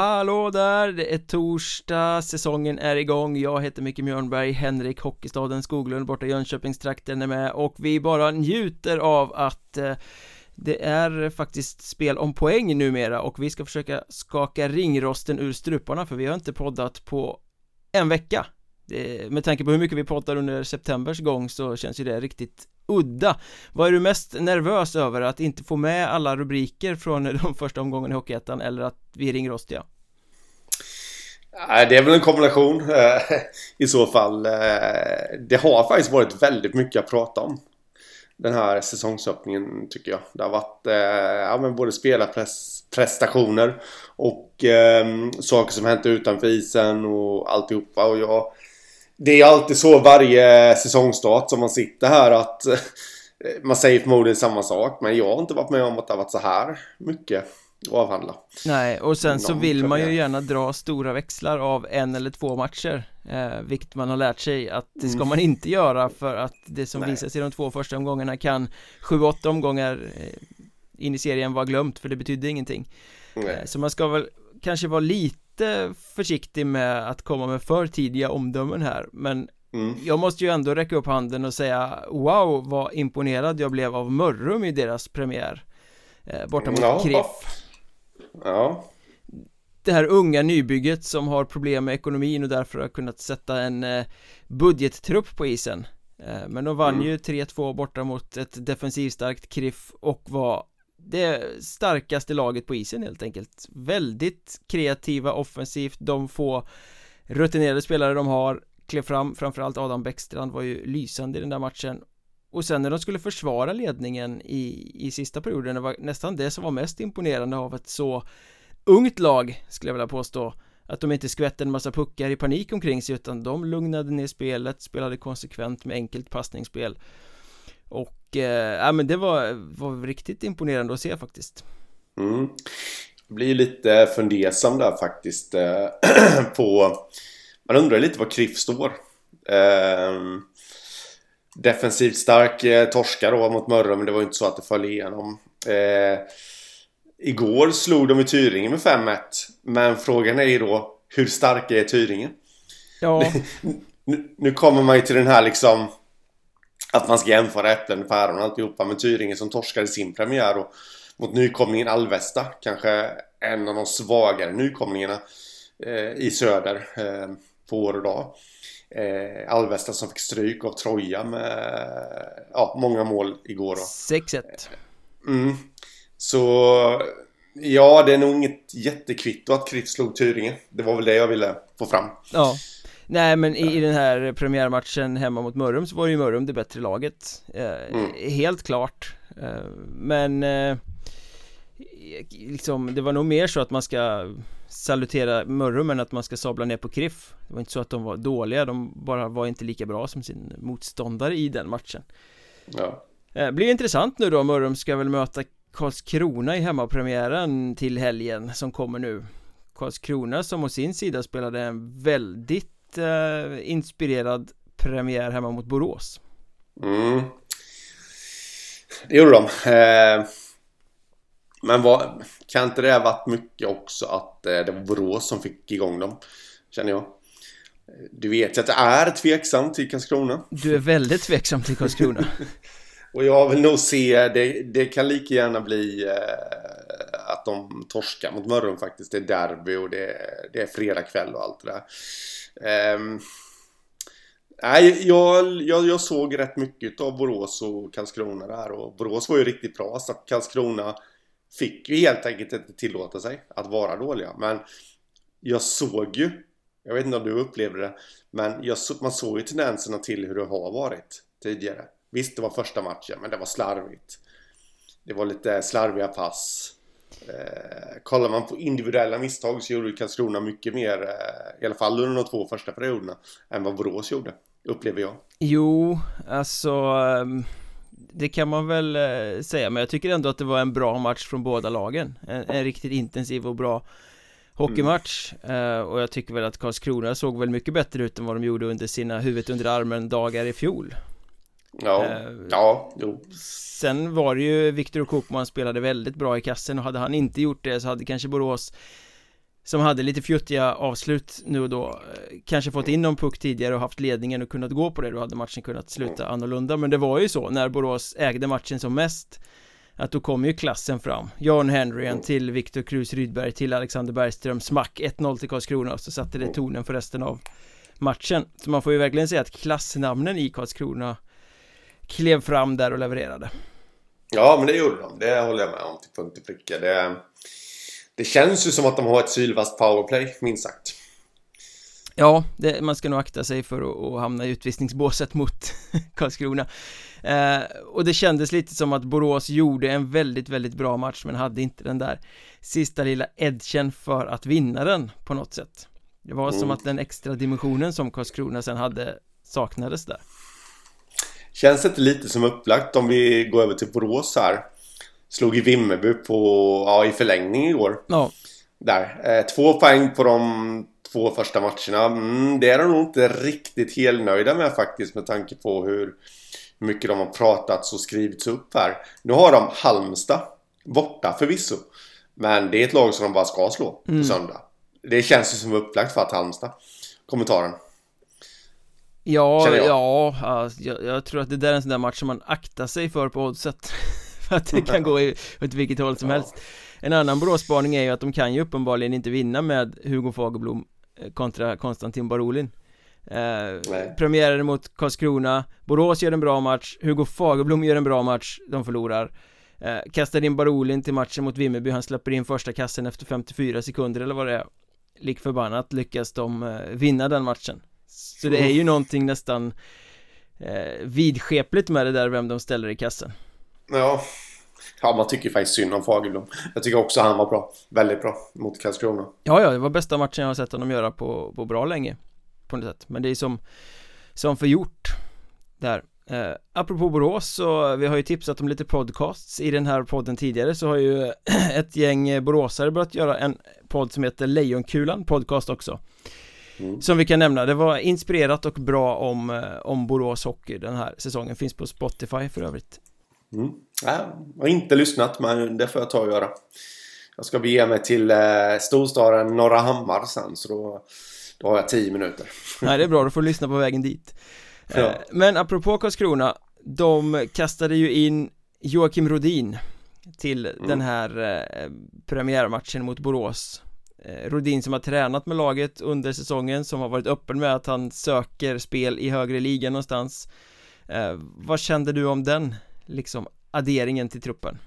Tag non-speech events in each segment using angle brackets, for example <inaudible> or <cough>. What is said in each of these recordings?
Hallå där, det är torsdag, säsongen är igång, jag heter Micke Mjörnberg, Henrik Hockeystaden Skoglund borta i Jönköpingstrakten är med och vi bara njuter av att eh, det är faktiskt spel om poäng numera och vi ska försöka skaka ringrosten ur struparna för vi har inte poddat på en vecka. Eh, med tanke på hur mycket vi pratar under septembers gång så känns ju det riktigt udda Vad är du mest nervös över? Att inte få med alla rubriker från <laughs> de första omgångarna i Hockeyettan eller att vi ringer rostiga? Det är väl en kombination eh, i så fall. Eh, det har faktiskt varit väldigt mycket att prata om. Den här säsongsöppningen tycker jag. Det har varit eh, ja, men både spelarprestationer och eh, saker som hänt utanför isen och alltihopa. Och jag det är alltid så varje säsongstart som man sitter här att eh, man säger förmodligen samma sak. Men jag har inte varit med om att det har varit så här mycket att avhandla. Nej, och sen så vill man ju gärna dra stora växlar av en eller två matcher. Eh, vilket man har lärt sig att det ska mm. man inte göra för att det som Nej. visas i de två första omgångarna kan sju, åtta omgångar eh, in i serien vara glömt för det betydde ingenting. Eh, så man ska väl kanske vara lite lite försiktig med att komma med för tidiga omdömen här men mm. jag måste ju ändå räcka upp handen och säga wow vad imponerad jag blev av Mörrum i deras premiär eh, borta mot ja. Kriff ja det här unga nybygget som har problem med ekonomin och därför har kunnat sätta en eh, budgettrupp på isen eh, men de vann mm. ju 3-2 borta mot ett defensivstarkt Kriff och var det starkaste laget på isen helt enkelt. Väldigt kreativa offensivt, de få rutinerade spelare de har klev fram, framförallt Adam Bäckstrand var ju lysande i den där matchen. Och sen när de skulle försvara ledningen i, i sista perioden, det var nästan det som var mest imponerande av ett så ungt lag, skulle jag vilja påstå. Att de inte skvätte en massa puckar i panik omkring sig utan de lugnade ner spelet, spelade konsekvent med enkelt passningsspel. Och eh, ja men det var, var riktigt imponerande att se faktiskt mm. Jag blir lite fundersam där faktiskt eh, <clears throat> på Man undrar lite var Kriff står eh, Defensivt stark eh, torska då mot Mörrum men det var inte så att det föll igenom eh, Igår slog de i Tyringe med 5-1 Men frågan är ju då Hur starka är Tyringe? Ja <laughs> nu, nu kommer man ju till den här liksom att man ska jämföra äpplen med päron och alltihopa. Men Tyringe som torskade sin premiär och mot nykomlingen Alvesta. Kanske en av de svagare nykomlingarna eh, i söder eh, på år och dag. Eh, Alvesta som fick stryk av Troja med ja, många mål igår. 6-1. Mm. Så ja, det är nog inget jättekvitto att Kriff slog Tyringe. Det var väl det jag ville få fram. Ja. Nej men i, i den här premiärmatchen hemma mot Mörrum så var ju Mörrum det bättre laget. Eh, mm. Helt klart. Eh, Men eh, Liksom det var nog mer så att man ska Salutera Mörrum än att man ska sabla ner på Kriff. Det var inte så att de var dåliga, de bara var inte lika bra som sin motståndare i den matchen. Ja. Eh, Blir intressant nu då, Mörrum ska väl möta Karlskrona i hemmapremiären till helgen som kommer nu. Karlskrona som å sin sida spelade en väldigt eh, inspirerad premiär hemma mot Borås. Mm. Det gjorde de. Eh, men vad, kan inte det ha varit mycket också att eh, det var Borås som fick igång dem? Känner jag. Du vet ju att det är tveksamt till Karlskrona. Du är väldigt tveksam till Karlskrona. <laughs> och jag vill nog se, det, det kan lika gärna bli eh, att de torskar mot Mörrum faktiskt. Det är derby och det, det är fredag kväll och allt det där. Um, nej, jag, jag, jag, såg rätt mycket av Borås och Karlskrona där och Borås var ju riktigt bra så att Karlskrona fick ju helt enkelt inte tillåta sig att vara dåliga. Men jag såg ju, jag vet inte om du upplevde det, men jag, man såg ju tendenserna till hur det har varit tidigare. Visst, det var första matchen, men det var slarvigt. Det var lite slarviga pass. Eh, kollar man på individuella misstag så gjorde Karlskrona mycket mer, eh, i alla fall under de två första perioderna, än vad Borås gjorde, upplever jag. Jo, alltså ehm, det kan man väl eh, säga, men jag tycker ändå att det var en bra match från båda lagen. En, en riktigt intensiv och bra hockeymatch mm. och jag tycker väl att Karlskrona såg väl mycket bättre ut än vad de gjorde under sina huvudet under armen dagar i fjol Ja, eh, ja, jo. Sen var det ju Viktor Kokman spelade väldigt bra i kassen och hade han inte gjort det så hade kanske Borås som hade lite fjuttiga avslut nu och då eh, Kanske fått in någon puck tidigare och haft ledningen och kunnat gå på det Då hade matchen kunnat sluta annorlunda. Men det var ju så när Borås ägde matchen som mest Att då kom ju klassen fram. Jan Henryen till Viktor Krus Rydberg till Alexander Bergström Smack 1-0 till Karlskrona och så satte det tonen för resten av matchen. Så man får ju verkligen säga att klassnamnen i Karlskrona Klev fram där och levererade. Ja men det gjorde de, det håller jag med om. Till punkt och pricka. Det det känns ju som att de har ett sylvast powerplay, minst sagt. Ja, det, man ska nog akta sig för att, att hamna i utvisningsbåset mot <laughs> Karlskrona. Eh, Och det kändes lite som att Borås gjorde en väldigt, väldigt bra match men hade inte den där sista lilla edgen för att vinna den på något sätt. Det var mm. som att den extra dimensionen som Karlskrona sen hade saknades där Känns det lite som upplagt om vi går över till Borås här Slog i Vimmerby på, ja, i förlängning igår. Ja. Där. Eh, två poäng på de två första matcherna. Mm, det är de nog inte riktigt helnöjda med faktiskt med tanke på hur mycket de har pratats och skrivits upp här. Nu har de Halmstad borta förvisso. Men det är ett lag som de bara ska slå på mm. söndag. Det känns ju som upplagt för att Halmstad. Kommentaren. Ja, ja, jag, jag, tror att det där är en sån där match som man aktar sig för på oddset. <laughs> Att det kan gå åt vilket håll som ja. helst. En annan bråspaning är ju att de kan ju uppenbarligen inte vinna med Hugo Fagerblom eh, kontra Konstantin Barolin. Eh, Premiären mot Karlskrona Borås gör en bra match Hugo Fagerblom gör en bra match De förlorar. Eh, Kastar in Barolin till matchen mot Vimmerby Han släpper in första kassen efter 54 sekunder eller vad det är. Lik förbannat lyckas de eh, vinna den matchen Så det är ju någonting nästan eh, vidskepligt med det där vem de ställer i kassen Ja. Ja, man tycker faktiskt synd om Fagerblom. Jag tycker också han var bra. Väldigt bra mot Karlskrona. Ja, ja, det var bästa matchen jag har sett honom göra på, på bra länge. På något sätt. Men det är som, som förgjort. Där. Eh, apropå Borås så vi har ju tipsat om lite podcasts i den här podden tidigare så har ju <clears throat> ett gäng boråsare börjat göra en podd som heter Lejonkulan podcast också mm. Som vi kan nämna, det var inspirerat och bra om, eh, om Borås Hockey den här säsongen, finns på Spotify för övrigt Mm. Jag har inte lyssnat men det får jag ta och göra. Jag ska bege mig till eh, storstaden Norra Hammar sen så då, då har jag tio minuter. <laughs> Nej det är bra, då får du lyssna på vägen dit. Ja. Eh, men apropå Karlskrona, de kastade ju in Joakim Rodin till mm. den här eh, premiärmatchen mot Borås Rodin som har tränat med laget under säsongen som har varit öppen med att han söker spel i högre liga någonstans eh, Vad kände du om den liksom adderingen till truppen?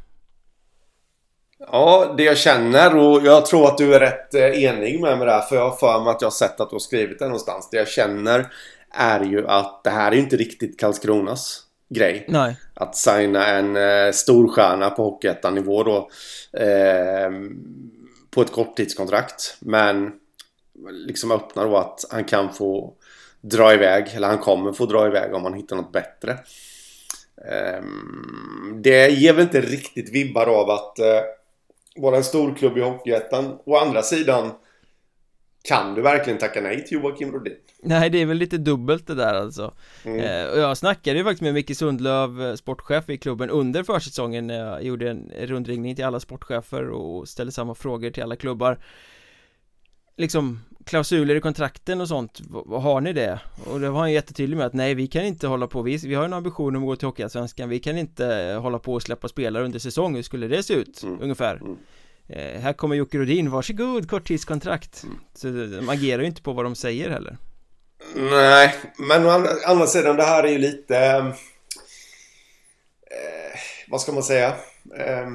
Ja, det jag känner och jag tror att du är rätt eh, enig med mig där för jag har för mig att jag har sett att du har skrivit det någonstans. Det jag känner är ju att det här är inte riktigt Karlskronas grej. Nej. Att signa en eh, storstjärna på Hockeyettan-nivå då. Eh, på ett korttidskontrakt. Men liksom öppnar då att han kan få dra iväg. Eller han kommer få dra iväg om han hittar något bättre. Ehm, det ger väl inte riktigt vibbar av att eh, vara en stor klubb i Hockeyettan. Å andra sidan kan du verkligen tacka nej till Joakim Rodin? Nej, det är väl lite dubbelt det där alltså mm. eh, Och jag snackade ju faktiskt med Micke Sundlöv, eh, sportchef i klubben under försäsongen när jag gjorde en rundringning till alla sportchefer och ställde samma frågor till alla klubbar Liksom klausuler i kontrakten och sånt, har ni det? Och det var han jättetydlig med att nej vi kan inte hålla på, vi, vi har en ambition om att gå till Hockeyallsvenskan, vi kan inte hålla på och släppa spelare under säsong, hur skulle det se ut? Mm. Ungefär mm. Eh, Här kommer Jocke Rodin, varsågod, korttidskontrakt mm. Så de agerar ju inte på vad de säger heller Nej, men å andra sidan det här är ju lite eh, Vad ska man säga? Eh,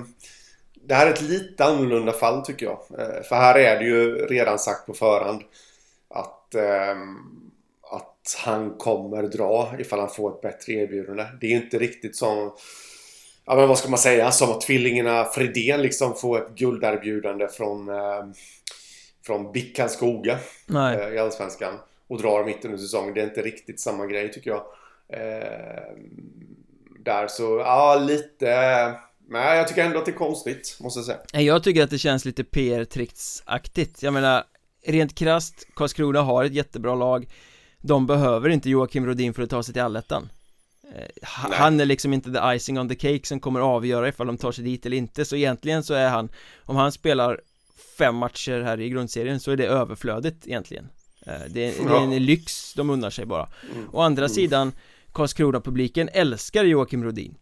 det här är ett lite annorlunda fall tycker jag. Eh, för här är det ju redan sagt på förhand att, ehm, att han kommer dra ifall han får ett bättre erbjudande. Det är ju inte riktigt som Ja men vad ska man säga? Som att tvillingarna Fredén liksom får ett gulderbjudande från eh, Från BIK Karlskoga eh, i Allsvenskan Och drar mitt under säsongen. Det är inte riktigt samma grej tycker jag. Eh, där så, ja lite Nej, jag tycker ändå att det är konstigt, måste jag säga Jag tycker att det känns lite PR-tricksaktigt Jag menar, rent krast Karlskrona har ett jättebra lag De behöver inte Joakim Rodin för att ta sig till allettan Han är liksom inte the icing on the cake som kommer avgöra ifall de tar sig dit eller inte Så egentligen så är han Om han spelar fem matcher här i grundserien så är det överflödigt egentligen. Eh, det, är, det är en lyx de unnar sig bara. Mm. Å andra mm. sidan Karlskrona-publiken älskar Joakim Rodin.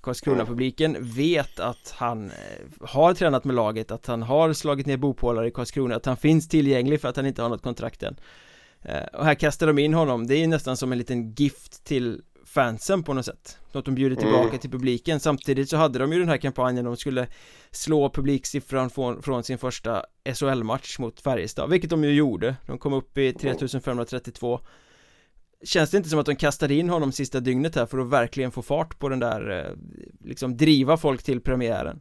Karlskrona-publiken vet att han eh, har tränat med laget, att han har slagit ner bopålar i Karlskrona, att han finns tillgänglig för att han inte har något kontrakt än. Eh, Och här kastar de in honom, det är nästan som en liten gift till fansen på något sätt. Något de bjuder tillbaka mm. till publiken. Samtidigt så hade de ju den här kampanjen. De skulle slå publiksiffran från, från sin första SHL-match mot Färjestad Vilket de ju gjorde. De kom upp i 3532 Känns det inte som att de kastade in honom sista dygnet här för att verkligen få fart på den där eh, Liksom driva folk till premiären?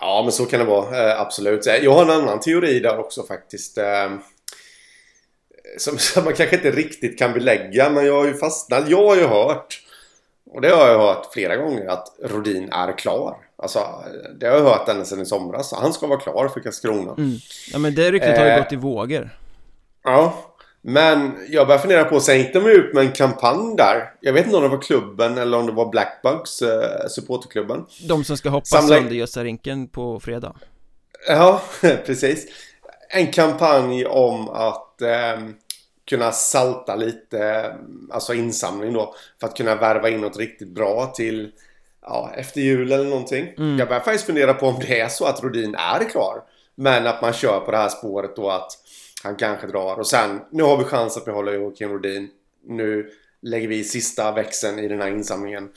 Ja men så kan det vara, eh, absolut. Jag har en annan teori där också faktiskt. Eh, som, <laughs> som man kanske inte riktigt kan belägga men jag har ju fastnat Jag har ju hört och det har jag hört flera gånger att Rodin är klar Alltså det har jag hört ända sedan i somras Han ska vara klar för Karlskrona mm. Ja men det ryktet har ju gått i vågor Ja men jag börjar fundera på, gick de ut med en kampanj där. Jag vet inte om det var klubben eller om det var Blackbugs, eh, supporterklubben. De som ska hoppa Samla... sönder Gösarinken på fredag. Ja, <laughs> precis. En kampanj om att eh, kunna salta lite, alltså insamling då. För att kunna värva in något riktigt bra till ja, efter jul eller någonting. Mm. Jag börjar faktiskt fundera på om det är så att Rodin är klar. Men att man kör på det här spåret då att han kanske drar. Och sen, nu har vi chans att behålla Joakim Rodin. Nu lägger vi sista växeln i den här insamlingen.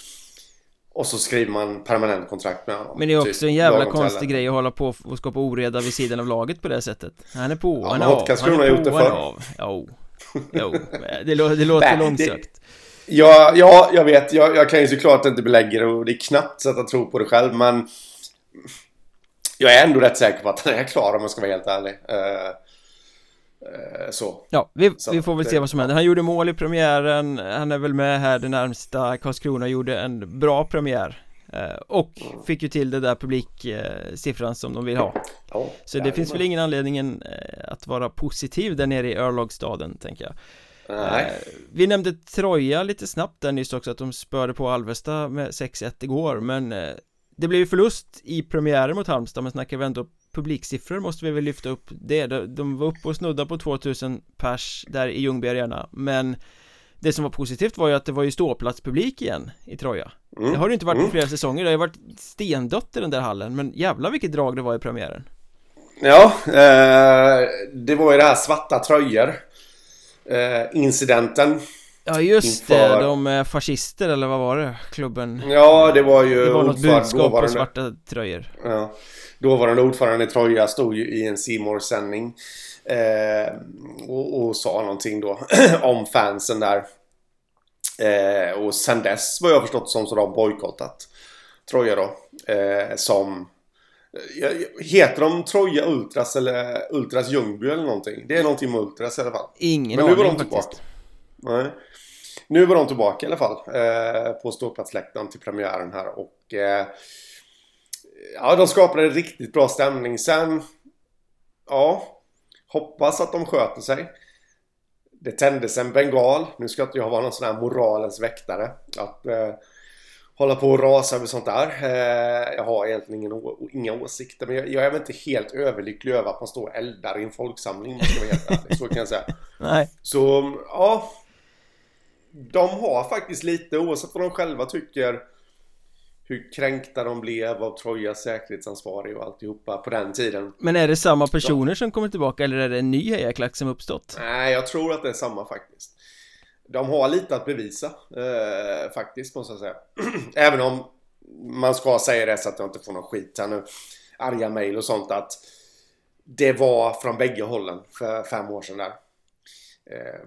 Och så skriver man permanent kontrakt med honom. Men det är också typ, en jävla konstig grej att hålla på och skapa oreda vid sidan av laget på det sättet. Han är på, ja, han är av, han är på, han är av. Jo, jo, det, lå det låter långsökt. Ja, ja, jag vet. Jag, jag kan ju såklart inte belägga det och det är knappt så att jag tror på det själv men Jag är ändå rätt säker på att han är klar om jag ska vara helt ärlig. Uh, så. Ja, vi, så vi får väl det, se vad som händer. Han gjorde mål i premiären. Han är väl med här det närmsta. Karlskrona gjorde en bra premiär eh, Och mm. fick ju till det där publiksiffran som de vill ha. Ja, Så det finns väl ingen anledning eh, att vara positiv där nere i Örlogstaden tänker jag. Nej. Vi nämnde Troja lite snabbt där nyss också att de spörde på Alvesta med 6-1 igår men det blev ju förlust i premiären mot Halmstad. Men snackar vi ändå publiksiffror måste vi väl lyfta upp. Det De var uppe och snudda på 2000 pers där i Ljungby Arena Men det som var positivt var ju att det var ju ståplatspublik igen i Troja. Mm. Det har det inte varit på mm. flera säsonger, det har ju varit stendött i den där hallen Men jävla vilket drag det var i premiären. Ja, eh, det var ju det här svarta tröjor eh, Incidenten Ja just inför... det, de är fascister eller vad var det? Klubben Ja det var ju Det var något budskap på svarta tröjor Ja dåvarande ordförande Troja stod ju i en simor sändning eh, och, och, sa någonting då <clears throat> om fansen där. Eh, och sen dess vad jag förstått som så har de bojkottat Troja då. Eh, som Heter de Troja Ultras eller Ultras Ljungby eller någonting? Det är någonting med Ultras i alla fall. Ingen Men nu var de tillbaka. Faktiskt. Nej. Nu var de tillbaka i alla fall. Eh, på ståplatsläktaren till premiären här och eh, ja, de skapade en riktigt bra stämning. Sen, ja, hoppas att de sköter sig. Det tändes en bengal. Nu ska inte jag vara någon sån här moralens väktare. Att eh, hålla på och rasa över sånt där. Eh, jag har egentligen ingen, inga åsikter. Men jag, jag, är väl inte helt överlycklig över att man står och eldar i en folksamling. Man ska vara helt ärlig. Så kan jag säga. <laughs> Nej. Så, ja. De har faktiskt lite, oavsett vad de själva tycker hur kränkta de blev av Trojas säkerhetsansvarig och alltihopa på den tiden. Men är det samma personer de... som kommer tillbaka eller är det en ny hejaklack som uppstått? Nej, jag tror att det är samma faktiskt. De har lite att bevisa eh, faktiskt måste jag säga. <clears throat> Även om man ska säga det så att jag inte får någon skit här nu. Arga mejl och sånt att Det var från bägge hållen för fem år sedan där. Eh,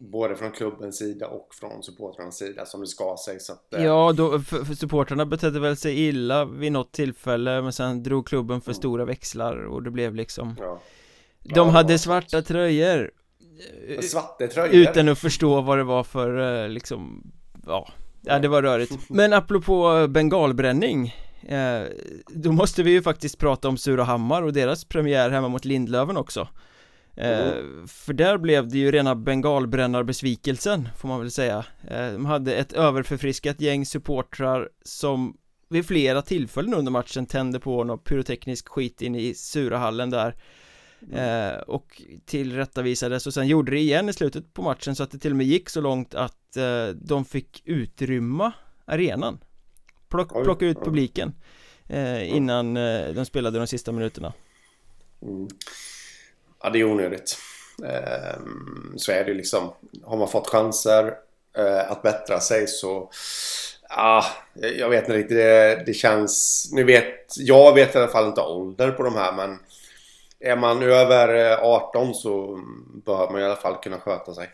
Både från klubbens sida och från supportrarnas sida som det ska sig så att, eh... Ja, då, för, för supportrarna betedde väl sig illa vid något tillfälle Men sen drog klubben för mm. stora växlar och det blev liksom ja. De ja, hade svarta tröjor Svarta tröjor? Utan att förstå vad det var för eh, liksom Ja, ja det var rörigt <laughs> Men apropå bengalbränning eh, Då måste vi ju faktiskt prata om Surahammar och deras premiär hemma mot Lindlöven också Mm. För där blev det ju rena bengalbrännarbesvikelsen får man väl säga eh, De hade ett överförfriskat gäng supportrar som vid flera tillfällen under matchen tände på något pyroteknisk skit in i Surahallen där mm. eh, och tillrättavisades och sen gjorde det igen i slutet på matchen så att det till och med gick så långt att de fick utrymma arenan Plock, plocka ut publiken innan de spelade de sista minuterna mm. Ja det är onödigt eh, Så är det liksom Har man fått chanser eh, att bättra sig så Ja, jag vet inte riktigt. Det, det känns... Nu vet... Jag vet i alla fall inte ålder på de här men... Är man över eh, 18 så bör man i alla fall kunna sköta sig.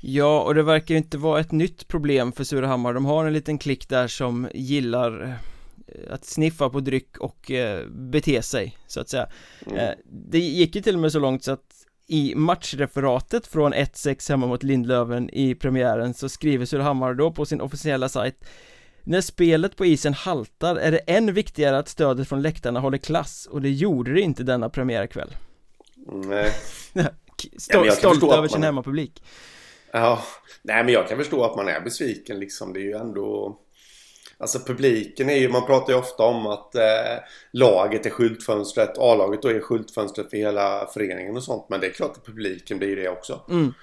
Ja, och det verkar ju inte vara ett nytt problem för Surahammar. De har en liten klick där som gillar att sniffa på dryck och eh, bete sig, så att säga. Mm. Eh, det gick ju till och med så långt så att i matchreferatet från 1-6 hemma mot Lindlöven i premiären så skriver Surahammar då på sin officiella sajt när spelet på isen haltar är det än viktigare att stödet från läktarna håller klass och det gjorde det inte denna premiärkväll Nej <laughs> Stol ja, Stolt över sin hemmapublik Ja, nej men jag kan förstå att man är besviken liksom. Det är ju ändå... Alltså publiken är ju, man pratar ju ofta om att eh, laget är skyltfönstret, A-laget då är skyltfönstret för hela föreningen och sånt. Men det är klart att publiken blir det också. Mm.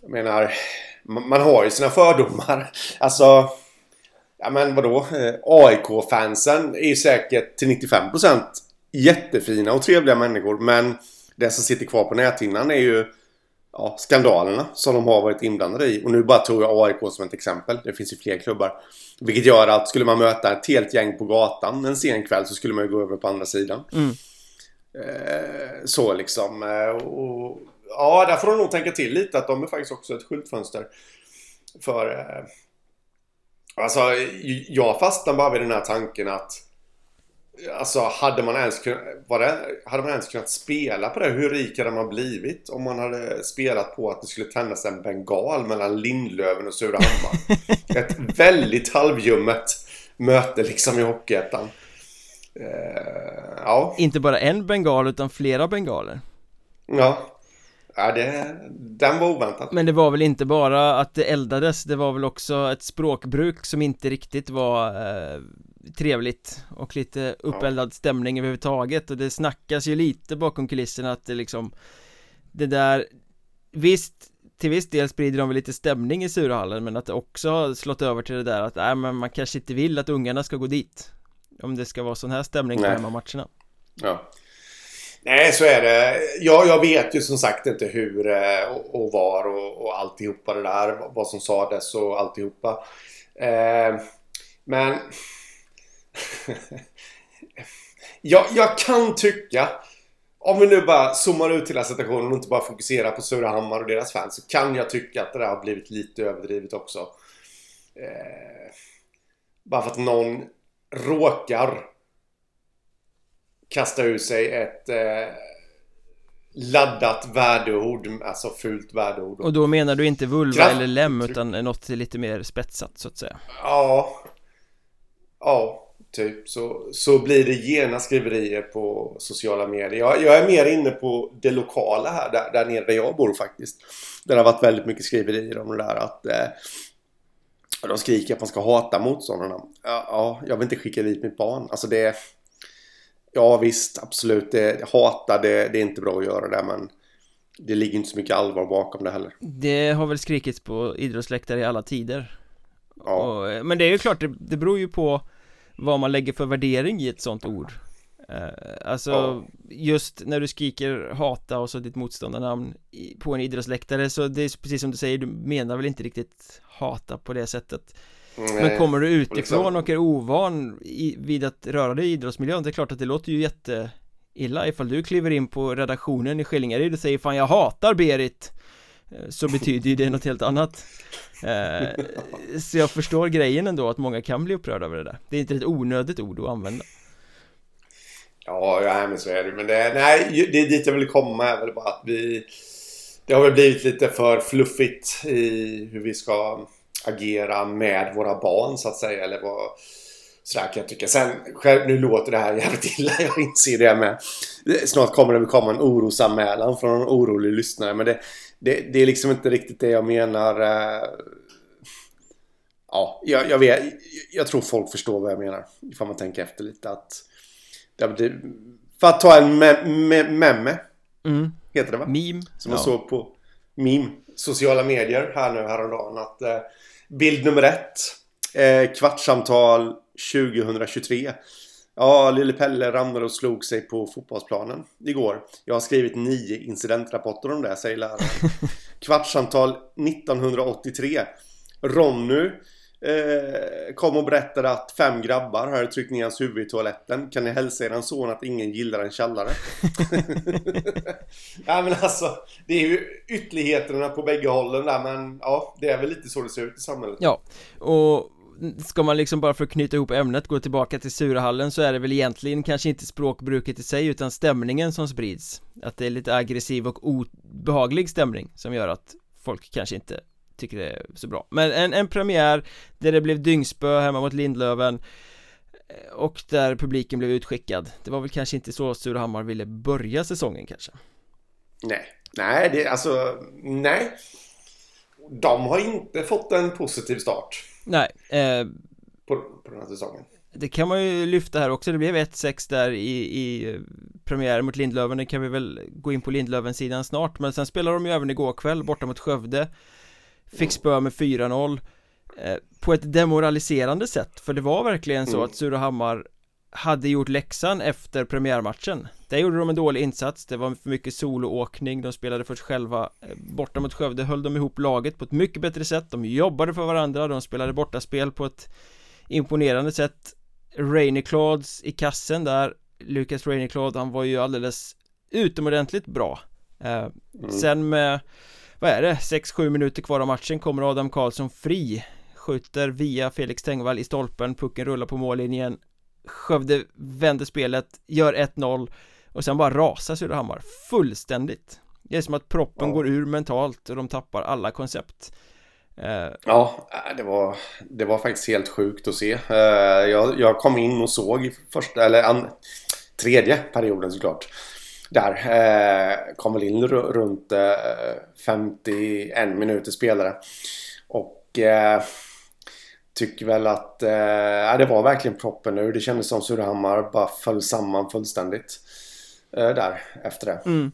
Jag menar, man, man har ju sina fördomar. <laughs> Alltså, ja men vadå? Eh, AIK-fansen är ju säkert till 95% jättefina och trevliga människor. Men det som sitter kvar på näthinnan är ju ja, skandalerna som de har varit inblandade i. Och nu bara tog jag AIK som ett exempel. Det finns ju fler klubbar. Vilket gör att skulle man möta ett helt gäng på gatan en sen kväll så skulle man ju gå över på andra sidan. Mm. Eh, så liksom. Eh, och, ja, där får de nog tänka till lite att de är faktiskt också ett skyltfönster. För... Eh, alltså, jag fastnar bara vid den här tanken att Alltså hade man ens kunnat, var det, hade man ens kunnat spela på det? Hur rik hade man blivit om man hade spelat på att det skulle tändas en bengal mellan Lindlöven och Surahammar? <laughs> Ett väldigt halvljummet möte liksom i Hockeyettan. Uh, ja. Inte bara en bengal utan flera bengaler. Ja. Ja, det, den var oväntad Men det var väl inte bara att det eldades Det var väl också ett språkbruk som inte riktigt var eh, trevligt och lite uppeldad stämning överhuvudtaget. Och det snackas ju lite bakom kulisserna att det liksom Det där Visst till viss del sprider de väl lite stämning i Surahallen men att det också har slått över till det där att nej men man kanske inte vill att ungarna ska gå dit. Om det ska vara sån här stämning på hemmamatcherna Ja Nej, så är det. Ja, jag vet ju som sagt inte hur eh, och, och var och, och alltihopa det där. Vad som sades och alltihopa. Eh, men <laughs> jag, jag kan tycka om vi nu bara zoomar ut hela situationen och inte bara fokuserar på Surahammar och deras fans så kan jag tycka att det där har blivit lite överdrivet också. Eh, bara för att någon råkar kasta ur sig ett eh, laddat värdeord, alltså fult värdeord. Och då menar du inte vulva Kraft... eller lem utan något lite mer spetsat så att säga? Ja. Ja. Typ så, så blir det gena skriverier på sociala medier. Jag, jag, är mer inne på det lokala här, där, där nere där jag bor faktiskt. Där det har varit väldigt mycket skriverier om det där att eh, de skriker att man ska hata motståndarna. Ja, ja, jag vill inte skicka dit mitt barn. Alltså det... Ja visst, absolut. Det, hata, det, det är inte bra att göra det men det ligger inte så mycket allvar bakom det heller. Det har väl skrikits på idrottsläktare i alla tider. Ja. Och, men det är ju klart, det, det beror ju på vad man lägger för värdering i ett sånt ord eh, Alltså ja. just när du skriker hata och så ditt motståndarnamn på en idrottsläktare så det är precis som du säger, du menar väl inte riktigt hata på det sättet Nej, Men kommer du utifrån liksom... och är ovan i, vid att röra dig i idrottsmiljön, det är klart att det låter ju jätte illa ifall du kliver in på redaktionen i Skillingaryd och säger fan jag hatar Berit. Eh, så betyder ju det något helt annat. Eh, <laughs> Så jag förstår grejen ändå att många kan bli upprörda över det där. Det är inte ett onödigt ord att använda. Ja, ja men så är det Men det, nej, det är dit jag vill komma. Är väl bara att vi Det har väl blivit lite för fluffigt i hur vi ska agera med våra barn så att säga Eller vad Sådär kan jag tycka. Sen, själv, nu låter det här jävligt illa, <laughs> jag inser det med. Snart kommer det komma en orosanmälan från en orolig lyssnare. Men det, det, det är liksom inte riktigt det jag menar. Eh, ja, jag, jag, vet, jag tror folk förstår vad jag menar. Ifall man tänker efter lite att... För att ta en me, me, memme. Mm. Heter det va? Meme. Som man såg på meme. Sociala medier här nu häromdagen. Att, eh, bild nummer ett. Eh, kvartssamtal 2023. Ja, lille Pelle ramlade och slog sig på fotbollsplanen igår. Jag har skrivit nio incidentrapporter om det, säger läraren. <laughs> Kvartssamtal 1983. Ronny eh, kom och berättade att fem grabbar hade tryckt ner hans huvud i toaletten. Kan ni hälsa er son att ingen gillar en källare? <laughs> ja men alltså, det är ju ytterligheterna på bägge hållen där men ja, det är väl lite så det ser ut i samhället. Ja, och ska man liksom bara för att knyta ihop ämnet gå tillbaka till Surahallen så är det väl egentligen kanske inte språkbruket i sig utan stämningen som sprids Att det är lite aggressiv och obehaglig stämning som gör att folk kanske inte tycker det är så bra. Men en, en premiär där det blev dyngspö hemma mot Lindlöven eh, och där publiken blev utskickad. Det var väl kanske inte så Surahammar ville börja säsongen kanske? Nej, nej det alltså, nej. De har inte fått en positiv start. Nej eh, på, på den här säsongen. Det kan man ju lyfta här också, det blev 1-6 där i, i premiären mot Lindlöven. Det kan vi väl gå in på Lindlöven-sidan snart. Men sen spelar de ju även igår kväll borta mot Skövde Fick spö med 4-0 eh, På ett demoraliserande sätt För det var verkligen så mm. att Surahammar hade gjort läxan efter premiärmatchen Där gjorde de en dålig insats, det var för mycket soloåkning, de spelade först själva eh, Borta mot Skövde höll de ihop laget på ett mycket bättre sätt, de jobbade för varandra, de spelade bortaspel på ett imponerande sätt Rainy Claudes i kassen där Lucas Rainy Claude, han var ju alldeles utomordentligt bra eh, mm. Sen med, vad är det, 6-7 minuter kvar av matchen. Kommer Adam Karlsson fri? Skjuter via Felix Tengvall i stolpen, pucken rullar på mållinjen. Skövde vänder spelet, gör 1-0 och sen bara rasar Surahammar fullständigt. Det är som att proppen ja. går ur mentalt och de tappar alla koncept. Eh, Ja, det var, det var faktiskt helt sjukt att se. Eh, jag, jag kom in och såg i första, eller an, tredje perioden såklart där eh, kom väl in runt 51 minuter spelare och tycker väl att eh, det var verkligen proppen nu. Det kändes som Surahammar bara föll samman fullständigt eh, där efter det. Mm.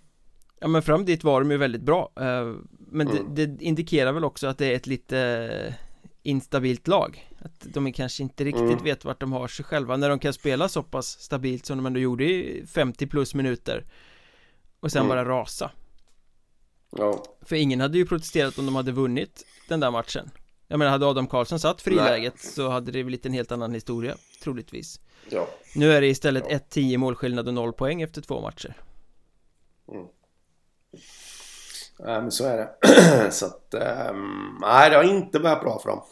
Ja men fram dit var de ju väldigt bra eh, Men mm. det, det, indikerar väl också att det är ett lite instabilt lag Att de kanske inte riktigt mm. vet vart de har sig själva När de kan spela så pass stabilt som de ändå gjorde i 50 plus minuter Och sen mm. bara rasa Ja För ingen hade ju protesterat om de hade vunnit den där matchen jag menar hade Adam Karlsson satt friläget Nej. så hade det blivit en helt annan historia Troligtvis Ja Nu är det istället ja. 1-10 målskillnad och 0 poäng efter två matcher mm. Men så är det. <clears throat> Så att um, Nej det har inte börjat bra för dem.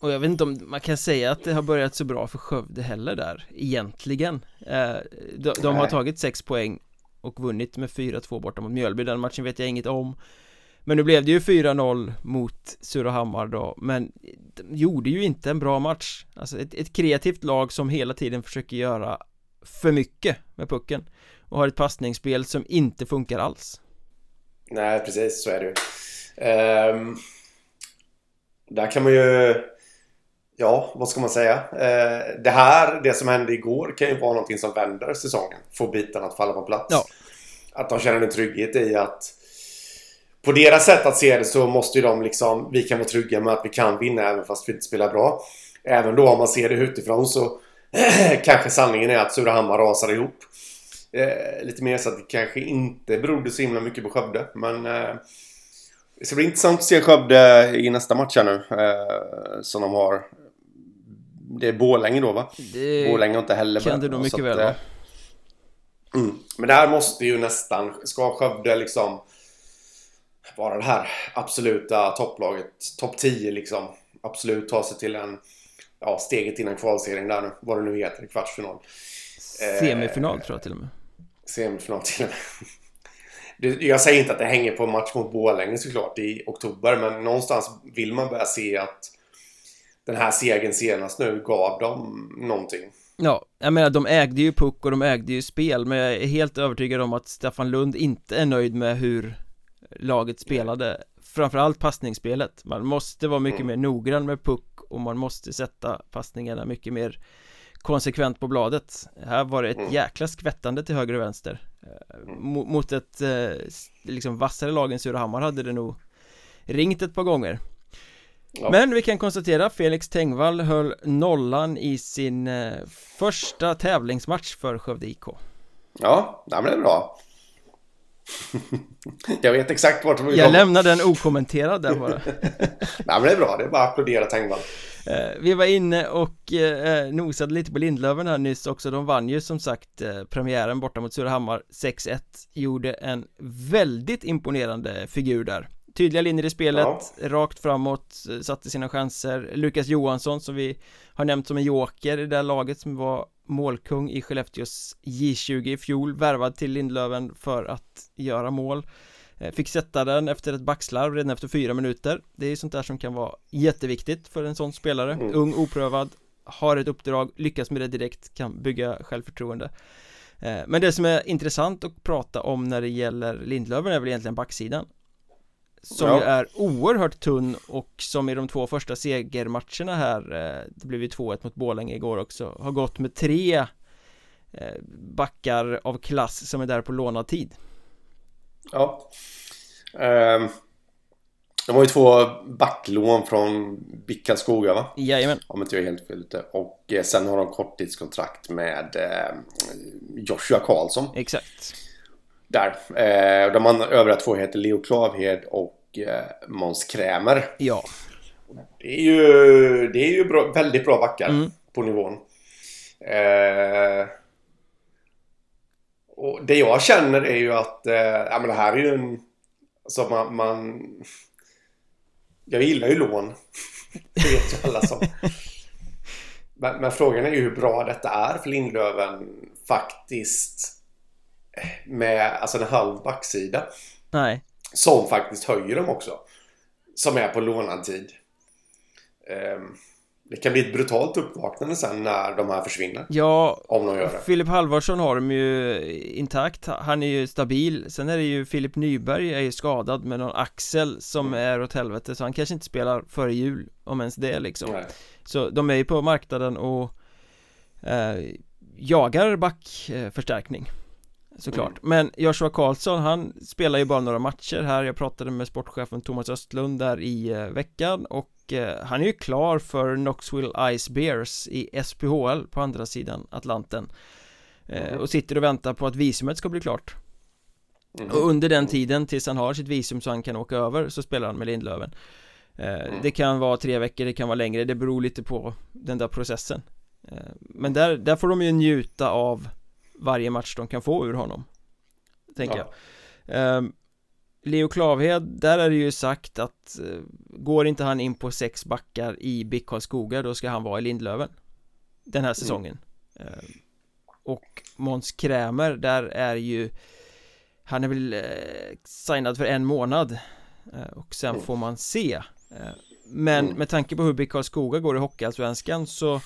Och jag vet inte om man kan säga att det har börjat så bra för Skövde heller där Egentligen. Eh, de, de har tagit 6 poäng och vunnit med 4-2 borta mot Mjölby. Den matchen vet jag inget om. Men nu blev det ju 4-0 mot Surahammar då. Men de gjorde ju inte en bra match. Alltså ett, ett, kreativt lag som hela tiden försöker göra för mycket med pucken. Och har ett passningsspel som inte funkar alls Nej precis så är det ju um, Där kan man ju Ja, vad ska man säga? Uh, det här, det som hände igår kan ju vara någonting som vänder säsongen Får bitarna att falla på plats ja. Att de känner en trygghet i att på deras sätt att se det så måste ju de liksom, vi kan vara trygga med att vi kan vinna även fast vi inte spelar bra. Även då om man ser det utifrån så <clears throat> kanske sanningen är att Surahammar rasar ihop. Eh, lite mer så att det kanske inte berodde så himla mycket på Skövde. Men eh, det ska bli intressant att se Skövde i nästa match här nu. Eh, som de har. Det är Borlänge då va? Det Borlänge har inte heller kan det nog mycket väl vara. Mm. Men det här måste ju nästan, ska Skövde liksom vara det här absoluta topplaget. Topp 10 liksom. Absolut ta sig till en... Ja, steget innan kvalserien där nu. Vad det nu heter, kvartsfinal. Semifinal eh, tror jag till och med. Semifinal till och med. Jag säger inte att det hänger på en match mot Borlänge såklart i oktober. Men någonstans vill man börja se att den här segern senast nu gav dem någonting. Ja, jag menar de ägde ju puck och de ägde ju spel Men jag är helt övertygad om att Staffan Lund inte är nöjd med hur laget spelade Framförallt passningsspelet Man måste vara mycket mm. mer noggrann med puck och man måste sätta passningarna mycket mer konsekvent på bladet. Här var det ett mm. jäkla skvättande till höger och vänster. Mm. Mot ett liksom vassare lag än Surahammar hade det nog ringt ett par gånger. Ja. Men vi kan konstatera Felix Tengvall höll nollan i sin första tävlingsmatch för Skövde IK Ja, men det är bra. <laughs> Jag vet exakt vart de vill Jag lämnar den okommenterad där bara. Nej <laughs> men det är bra, det är bara att applådera Tengvall. eh, Vi var inne och eh, nosade lite på Lindlöven här nyss också. De vann ju som sagt eh, premiären borta mot Surahammar 6-1 Gjorde en väldigt imponerande figur där. Tydliga linjer i spelet, ja. rakt framåt, satte sina chanser. Lukas Johansson som vi har nämnt som en joker i det där laget som var målkung i Skellefteås J20 i fjol Värvad till Lindlöven för att göra mål. eh, Fick sätta den efter ett backslarv redan efter fyra minuter. Det är sånt där som kan vara jätteviktigt för en sån spelare. Mm. Ung, oprövad, har ett uppdrag, lyckas med det direkt, kan bygga självförtroende. Eh, Men det som är intressant att prata om när det gäller Lindlöven är väl egentligen backsidan. Som ja. är oerhört tunn och som i de två första segermatcherna här eh, Det blev ju 2-1 mot Borlänge igår också Har gått med tre eh, Backar av klass som är där på lånad tid Ja um, De har ju två backlån från BIK Karlskoga va? Jajamän Om inte jag är helt fel ute Och eh, sen har de korttidskontrakt med eh, Joshua Karlsson Exakt där. Eh, de andra övriga två heter Leo Klavhed och eh, Måns Krämer. Ja. Det är ju, det är ju bra, väldigt bra backar mm. på nivån. Eh, och det jag känner är ju att eh, ja, men det här är ju en... Alltså man, man... Jag gillar ju lån. <laughs> Det vet ju alla som... Men, men, frågan är ju hur bra detta är för Lindlöven faktiskt med alltså en halv backsida. Nej. Som faktiskt höjer dem också. Som är på lånad tid. Um, det kan bli ett brutalt uppvaknande sen när de här försvinner. Ja, om de gör det. Filip Halvarsson har de ju intakt. Han är ju stabil. Sen är det ju Filip Nyberg är ju skadad med någon axel som mm. är åt helvete. Så han kanske inte spelar före jul. Om ens det liksom. Nej. Så de är ju på marknaden och eh, jagar backförstärkning. Såklart mm. Men Joshua Karlsson, han spelar ju bara några matcher här Jag pratade med sportchefen Thomas Östlund där i eh, veckan och eh, han är ju klar för Knoxville Ice Bears i SPHL på andra sidan Atlanten eh, mm. och sitter och väntar på att visumet ska bli klart mm. och under den tiden tills han har sitt visum så han kan åka över så spelar han med Lindlöven mm. Det kan vara tre veckor, det kan vara längre, det beror lite på den där processen Men där, där får de ju njuta av varje match de kan få ur honom Tänker ja. jag um, Leo Klavhed, där är det ju sagt att uh, Går inte han in på sex backar i BIK Karlskoga då ska han vara i Lindlöven Den här mm. säsongen mm. uh, Och Måns Krämer, där är ju Han är väl uh, signad för en månad Och sen mm. får man se Men mm. med tanke på hur BIK Karlskoga går i Hockeyallsvenskan så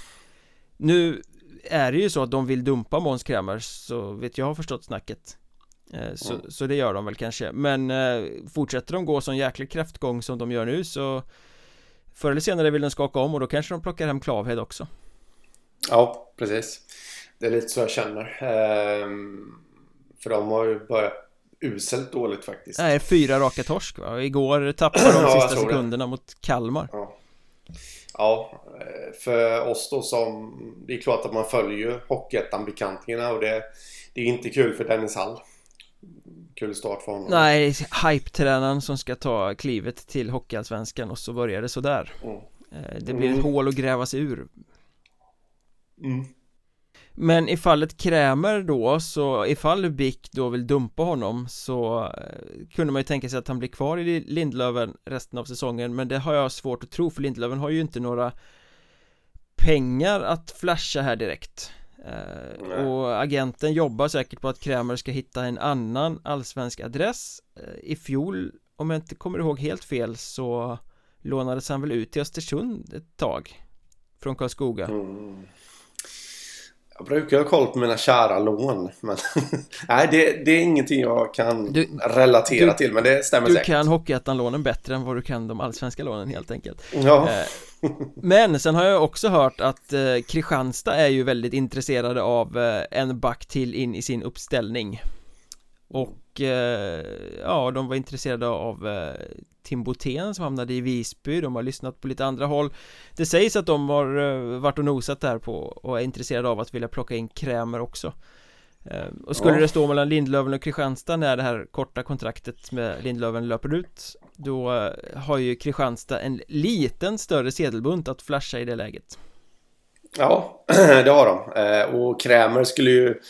Nu är det ju så att de vill dumpa Måns Kramer så vet jag har förstått snacket eh, så, mm. så det gör de väl kanske Men eh, fortsätter de gå som jäkla kräftgång som de gör nu så Förr eller senare vill de skaka om och då kanske de plockar hem Klavhed också Ja, precis Det är lite så jag känner ehm, För de har ju börjat uselt dåligt faktiskt Nej, fyra raka torsk va? Igår tappade de <clears throat> ja, sista sekunderna det. mot Kalmar ja. Ja, eh, för oss då som... Det är klart att man följer ju Hockeyettan-bekantningarna och det, det är inte kul för Dennis Hall. Kul start för honom. Nej, hype-tränaren som ska ta klivet till Hockeyallsvenskan och så börjar det sådär. Mm. Eh, det blir ett mm. hål att gräva sig ur. Mm. Men i fallet Krämer då, så ifall BIK då vill dumpa honom så eh, kunde man ju tänka sig att han blir kvar i Lindlöven resten av säsongen. Men det har jag svårt att tro för Lindlöven har ju inte några pengar att flasha här direkt. Eh, och agenten jobbar säkert på att Krämer ska hitta en annan allsvensk adress. Eh, I fjol, om jag inte kommer ihåg helt fel så lånades han väl ut till Östersund ett tag Från Karlskoga. Mm. Jag brukar ha koll på mina kära lån. Men <laughs> nej, det, det, är ingenting jag kan du, relatera du, till. Men det stämmer du säkert. Du kan Hockeyettan-lånen bättre än vad du kan de allsvenska lånen helt enkelt. Ja. Eh, Men sen har jag också hört att eh, Kristianstad är ju väldigt intresserade av eh, en back till in i sin uppställning Och eh, ja, de var intresserade av eh, Tim Botén som hamnade i Visby, de har lyssnat på lite andra håll. Det sägs att de har eh, varit och nosat där på och är intresserade av att vilja plocka in Krämer också. Eh, Och skulle ja. det stå mellan Lindlöven och Kristianstad när det här korta kontraktet med Lindlöven löper ut Då eh, har ju Kristianstad en liten större sedelbunt att flasha i det läget. Ja, <clears throat> det har de. Och Krämer skulle ju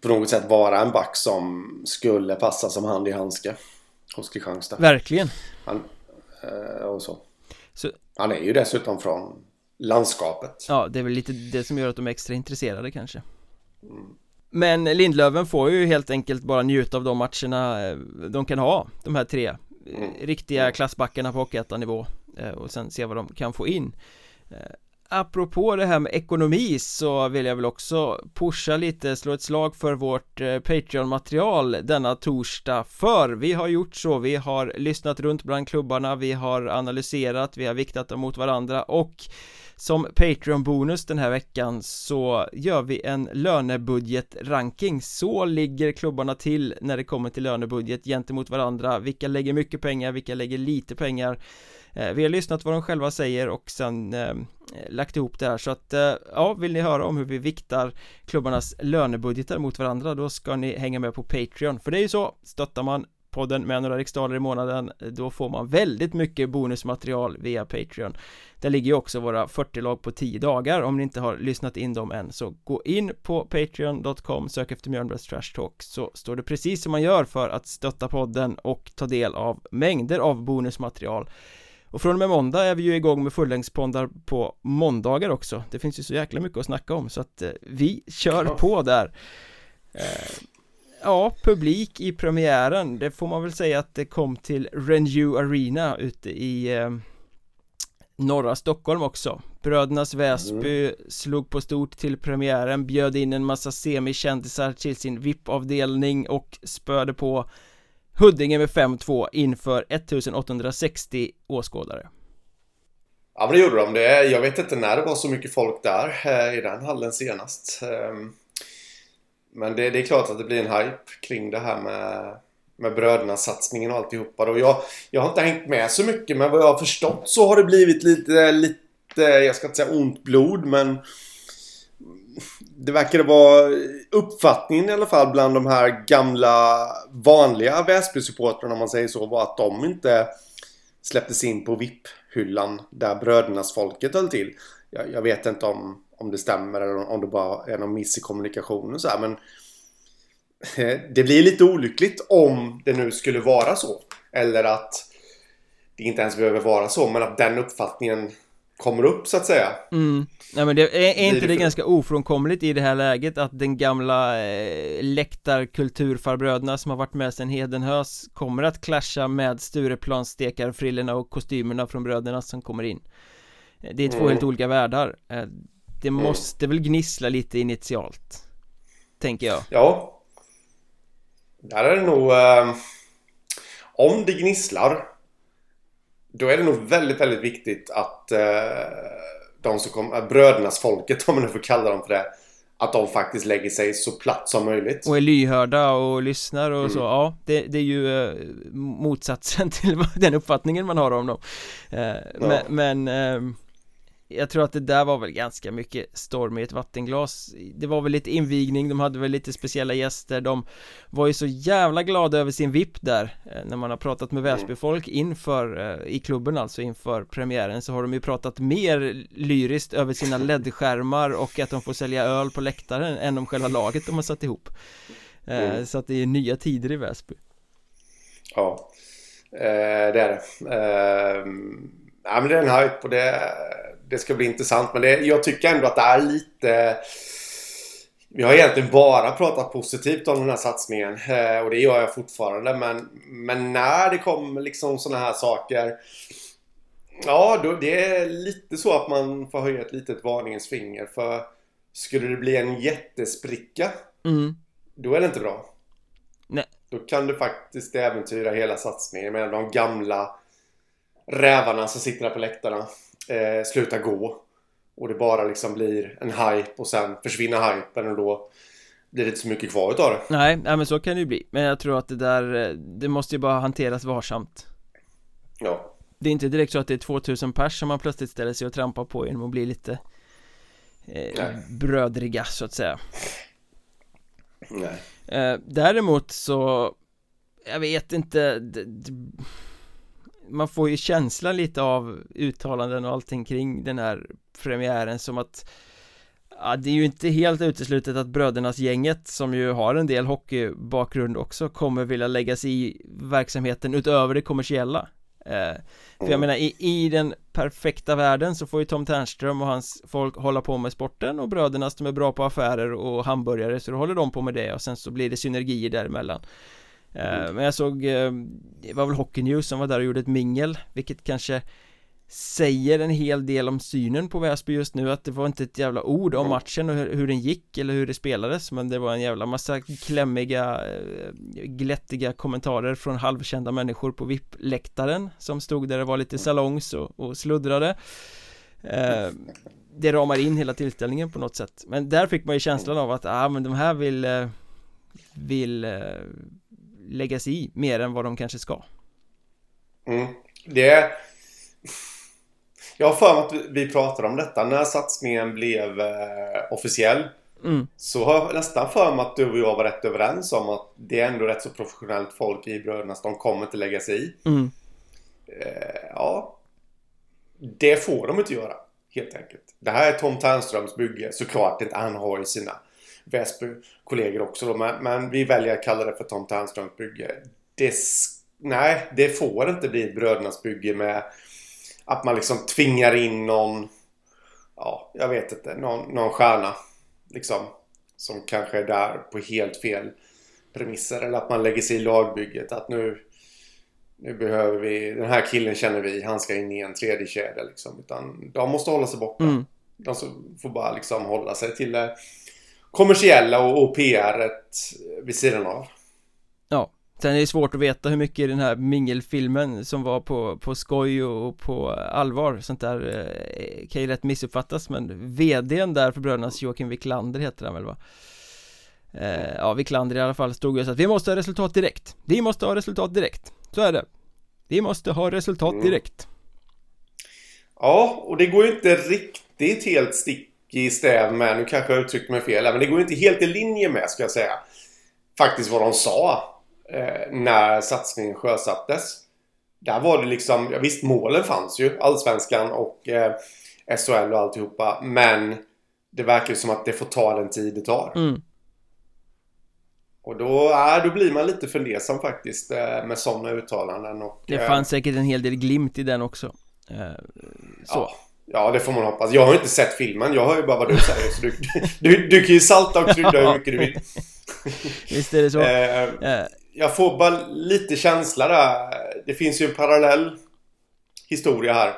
på något sätt vara en back som skulle passa som hand i handske hos Kristianstad. Verkligen. Han, eh, och så. så. Han är ju dessutom från landskapet. Ja, det är väl lite det som gör att de är extra intresserade kanske. Mm. Men Lindlöven får ju helt enkelt bara njuta av de matcherna eh, de kan ha, de här tre mm. riktiga klassbackarna på hockeyettanivå eh, och sen se vad de kan få in apropå det här med ekonomi så vill jag väl också pusha lite, slå ett slag för vårt eh, Patreon-material denna torsdag. För vi har gjort så, vi har lyssnat runt bland klubbarna, vi har analyserat, vi har viktat dem mot varandra och som Patreon-bonus den här veckan så gör vi en lönebudget-ranking. Så ligger klubbarna till när det kommer till lönebudget gentemot varandra. Vilka lägger mycket pengar, vilka lägger lite pengar? Eh, vi har lyssnat vad de själva säger och sen ehm, eh, lagt ihop det här. Så att eh, ja, vill ni höra om hur vi viktar klubbarnas lönebudgetar mot varandra då ska ni hänga med på Patreon. För det är ju så, stöttar man podden med några riksdaler i månaden då får man väldigt mycket bonusmaterial via Patreon. Där ligger ju också våra 40 lag på 10 dagar. Om ni inte har lyssnat in dem än så gå in på patreon.com sök efter Mjölnbergs Trash Talk så står det precis som man gör för att stötta podden och ta del av mängder av bonusmaterial och från och med måndag är vi ju igång med fullängdspoddar på måndagar också. Det finns ju så jäkla mycket att snacka om så att eh, vi kör på där. Eh, Ja, publik i premiären. Det får man väl säga att det kom till Renew Arena ute i eh, norra Stockholm också. Brödernas Väsby mm. slog på stort till premiären Bjöd in en massa semikändisar till sin VIP-avdelning och spöde på Huddinge med 5-2 inför 1860 åskådare Ja men det gjorde de det. Jag vet inte när det var så mycket folk där eh, i den hallen senast. Ehm, men det, det, är klart att det blir en hype kring det här med, med bröderna-satsningen och alltihopa. Och jag, jag har inte hängt med så mycket men vad jag har förstått så har det blivit lite, lite jag ska inte säga ont blod men det verkade vara uppfattningen i alla fall bland de här gamla vanliga Väsby-supportrarna om man säger så var att de inte släpptes in på VIP-hyllan där brödernas folket höll till. Jag, jag, vet inte om, om det stämmer eller om det bara är någon miss i kommunikationen så här, men det blir lite olyckligt om det nu skulle vara så. Eller att det inte ens behöver vara så, men att den uppfattningen kommer upp så att säga mm. Nej men det, är, är inte det, ganska ofrånkomligt i det här läget att den gamla eh, läktarkulturfarbröderna som har varit med sedan Hedenhös kommer att clasha med Stureplansstekarfrillorna och kostymerna från bröderna som kommer in Det är två mm. helt olika världar eh, Det mm. måste väl gnissla lite initialt Tänker jag Ja Där är det nog eh, Om det gnisslar då är det nog väldigt, väldigt viktigt att eh, de som kommer, brödernas folket <laughs> om man nu får kalla dem för det, att de faktiskt lägger sig så platt som möjligt. Och är lyhörda och lyssnar och mm. så, ja det, det, är ju eh, motsatsen <laughs> till den uppfattningen man har om dem. Eh, ja. Men, men eh, jag tror att det där var väl ganska mycket storm i ett vattenglas. Det var väl lite invigning, de hade väl lite speciella gäster De var ju så jävla glada över sin VIP där eh, När man har pratat med mm. Väsbyfolk inför, eh, i klubben alltså inför premiären Så har de ju pratat mer lyriskt över sina LED-skärmar och att de får sälja öl på läktaren än om själva laget de har satt ihop. Eh, mm. Så att det är nya tider i Väsby. Ja, det är det. Ja men det är en hype och det det ska bli intressant. Men det, jag tycker ändå att det är lite... Vi har egentligen bara pratat positivt om den här satsningen. Eh, och det gör jag fortfarande. Men, men när det kommer liksom sådana här saker. Ja, då, det är lite så att man får höja ett litet varningens finger. För skulle det bli en jättespricka. Mm. Då är det inte bra. Nej. Då kan det faktiskt äventyra hela satsningen med de gamla rävarna som sitter där på läktarna. Eh, slutar gå. Och det bara liksom blir en hype och sen försvinner hypen och då blir det inte så mycket kvar utav det. Nej, nej men så kan det ju bli. Men jag tror att det där, eh, det måste ju bara hanteras varsamt. Ja. Det är inte direkt så att det är 2000 pers som man plötsligt ställer sig och trampar på genom att bli lite eh, brödriga så att säga. Nej. Eh, däremot så, jag vet inte, man får ju känsla lite av uttalanden och allting kring den här premiären som att Ja, det är ju inte helt uteslutet att brödernas gänget som ju har en del hockeybakgrund också kommer vilja lägga sig i verksamheten utöver det kommersiella. Eh, För jag menar i, i den perfekta världen så får ju Tom Ternström och hans folk hålla på med sporten och brödernas de är bra på affärer och hamburgare så då håller de på med det och sen så blir det synergier däremellan Men jag såg, eh, det var väl Hockey News som var där och gjorde ett mingel vilket kanske säger en hel del om synen på Väsby just nu att det var inte ett jävla ord om matchen och hur, hur den gick eller hur det spelades men det var en jävla massa klämmiga eh, glättiga kommentarer från halvkända människor på VIP-läktaren som stod där det var lite salongs och, och sluddrade. Eh, det ramar in hela tillställningen på något sätt. Men där fick man ju känslan av att ah, men de här vill eh, vill eh, lägga sig i mer än vad de kanske ska mm. det jag har för mig att vi pratade om detta när satsningen blev eh, officiell. Mm. Så har jag nästan för mig att du och jag var rätt överens om att det är ändå rätt så professionellt folk i Brödernas. De kommer inte lägga sig i. Mm. Eh, ja. Det får de inte göra. Helt enkelt. Det här är Tom Ternströms bygge. Såklart inte. Han har ju sina Väsby-kollegor också då, men, men, vi väljer att kalla det för Tom Ternströms bygge. Det, nej, det får inte bli ett Brödernas bygge med att man liksom tvingar in någon, ja, jag vet inte, någon, någon stjärna. Liksom. Som kanske är där på helt fel premisser. Eller att man lägger sig i lagbygget. Att nu, nu behöver vi, den här killen känner vi, han ska in i en tredje kedja liksom. Utan de måste hålla sig borta. Mm. De får bara liksom hålla sig till det kommersiella och, och PR vid sidan av. Ja. Sen är det svårt att veta hur mycket i den här mingelfilmen som var på, på skoj och på allvar Sånt där eh, kan ju rätt missuppfattas men VDn där för Brödernas Joakim Wiklander heter han väl va? Eh, ja, Wiklander i alla fall stod och sa att vi måste ha resultat direkt Vi måste ha resultat direkt Så är det Vi måste ha resultat mm. direkt mm. Ja, och det går ju inte riktigt helt stick i stäv med, nu kanske jag uttryckte mig fel men det går inte helt i linje med ska jag säga Faktiskt vad de sa eh, när satsningen sjösattes. Där var det liksom, ja, visst målen fanns ju, Allsvenskan och eh, SHL och alltihopa. Men det verkar ju som att det får ta den tid det tar. Mm. Och då, äh, då blir man lite fundersam faktiskt eh, med sådana uttalanden. Och, det eh, fanns säkert en hel del glimt i den också. Eh, så. Ja. Ja, det får man hoppas. Jag har inte sett filmen. Jag hör ju bara vad du säger. Så du, du, du kan ju salta och krydda hur mycket du vill. <laughs> Visst är det så. Eh, eh jag får bara lite känsla där. Det finns ju en parallell historia här.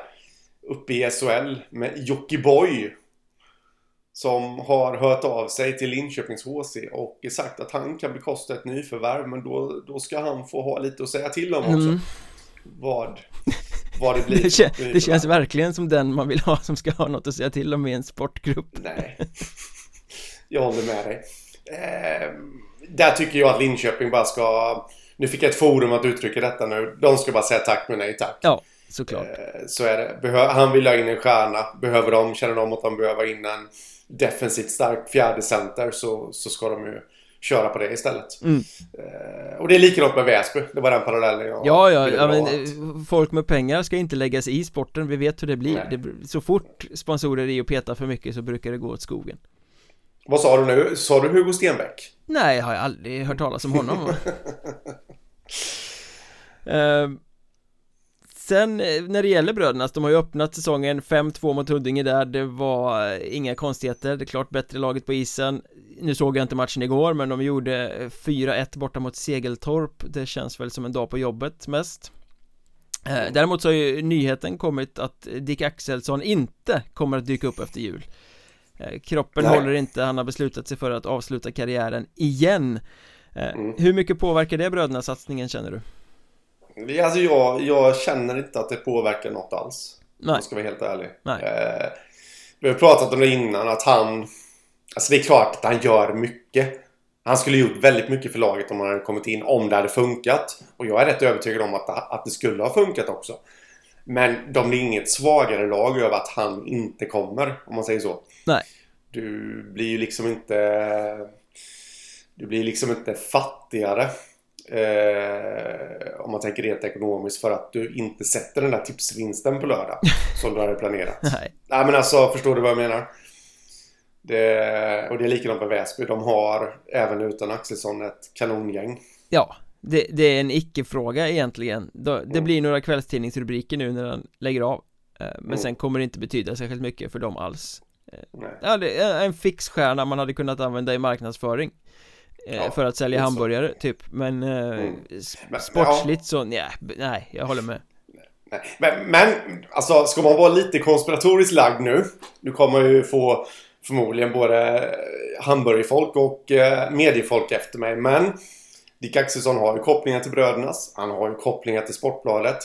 Uppe i SHL med Jockiboi. Som har hört av sig till Linköpings HC och sagt att han kan bekosta ett nyförvärv. Men då, då ska han få ha lite att säga till om också. Mm. Vad, vad det blir. det, kän, det känns verkligen som den man vill ha som ska ha något att säga till om i en sportgrupp. Nej. Jag håller med dig. Eh, där tycker jag att Linköping bara ska... Nu fick jag ett forum att uttrycka detta nu. De ska bara säga tack men nej tack. Ja, såklart. Eh, så är det. Behö han vill ha in en stjärna. Behöver de, känner de att de behöver in en defensivt stark fjärde center så, så ska de ju köra på det istället. Mm. Eh, och det är likadant med Väsby. Det var den parallellen jag Ja, ja, ja men eh, folk med pengar ska inte lägga sig i sporten. Vi vet hur det blir. Det, så fort sponsorer är och petar för mycket så brukar det gå åt skogen. Vad sa du nu? Sa du Hugo Stenbeck? Nej, jag har aldrig hört talas om honom uh, <laughs> Sen eh, när det gäller brödernas, de har ju öppnat säsongen 5-2 mot Huddinge där. Det var eh, inga konstigheter, det är klart bättre laget på isen. Nu såg jag inte matchen igår men de gjorde 4-1 borta mot Segeltorp. Det känns väl som en dag på jobbet mest. Däremot så har ju nyheten kommit att Dick Axelsson inte kommer att dyka upp efter jul. Eh, kroppen Nej. håller inte, han har beslutat sig för att avsluta karriären igen. Eh, mm. Hur mycket påverkar det bröderna satsningen känner du? Alltså jag, jag känner inte att det påverkar något alls Nej. Jag ska vara helt ärlig. Nej. Eh, vi har pratat om det innan att han... Alltså det är klart att han gör mycket. Han skulle gjort väldigt mycket för laget om han hade kommit in, om det hade funkat. Och jag är rätt övertygad om att, att det skulle ha funkat också. Men de blir inget svagare lag över att han inte kommer, om man säger så. Nej. Du blir ju liksom inte... Du blir liksom inte fattigare. Eh, om man tänker rent ekonomiskt för att du inte sätter den där tipsvinsten på lördag. <laughs> som du hade planerat. Nej. Nej men alltså, förstår du vad jag menar? Det, och det är likadant med Väsby. De har, även utan Axelsson, ett kanongäng. Ja, det, det är en icke-fråga egentligen. Det mm. blir några kvällstidningsrubriker nu när han lägger av. Eh, men mm. sen kommer det inte betyda särskilt mycket för dem alls. Eh, Nej. Ja, det är en fixstjärna man hade kunnat använda i marknadsföring. Eh, ja, för att sälja hamburgare typ Men mm. sportsligt så nej, nej, jag håller med men, men, alltså ska man vara lite konspiratoriskt lagd nu Du kommer ju få förmodligen både hamburgerfolk och eh, mediefolk efter mig. Men Dick Axelsson har ju kopplingar till Brödernas. Han har ju kopplingar till Sportbladet.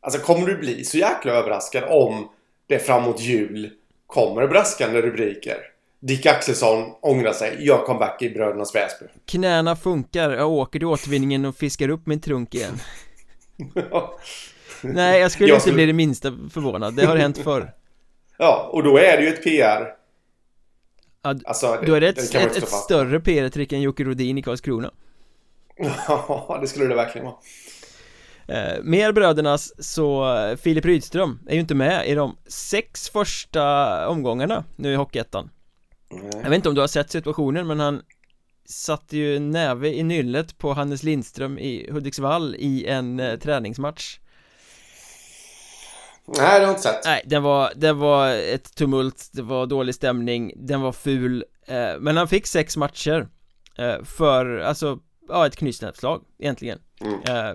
Alltså kommer du bli så jäkla överraskad om det framåt jul kommer braskande rubriker? Dick Axelsson ångrar sig, gör comeback i Brödernas Väsby. Knäna funkar, jag åker till återvinningen och fiskar upp min trunk igen. <laughs> Nej, jag skulle jag inte skulle... bli det minsta förvånad, det har hänt förr. Ja, och då är det ju ett PR Ja, alltså, då är det ett, ett, ett större PR-trick än Jocke Rodin i Karlskrona. Ja, det skulle det verkligen vara. Eh, Mer brödernas så Filip Rydström är ju inte med i de sex första omgångarna nu i Hockeyettan Jag vet inte om du har sett situationen men han satte ju näve i nyllet på Hannes Lindström i Hudiksvall i en eh, träningsmatch. Nej, det har jag inte sett. Nej, den var, det var ett tumult, det var dålig stämning, den var ful eh, Men han fick sex matcher eh, För, alltså, ja ett knytnävsslag egentligen. Mm. eh,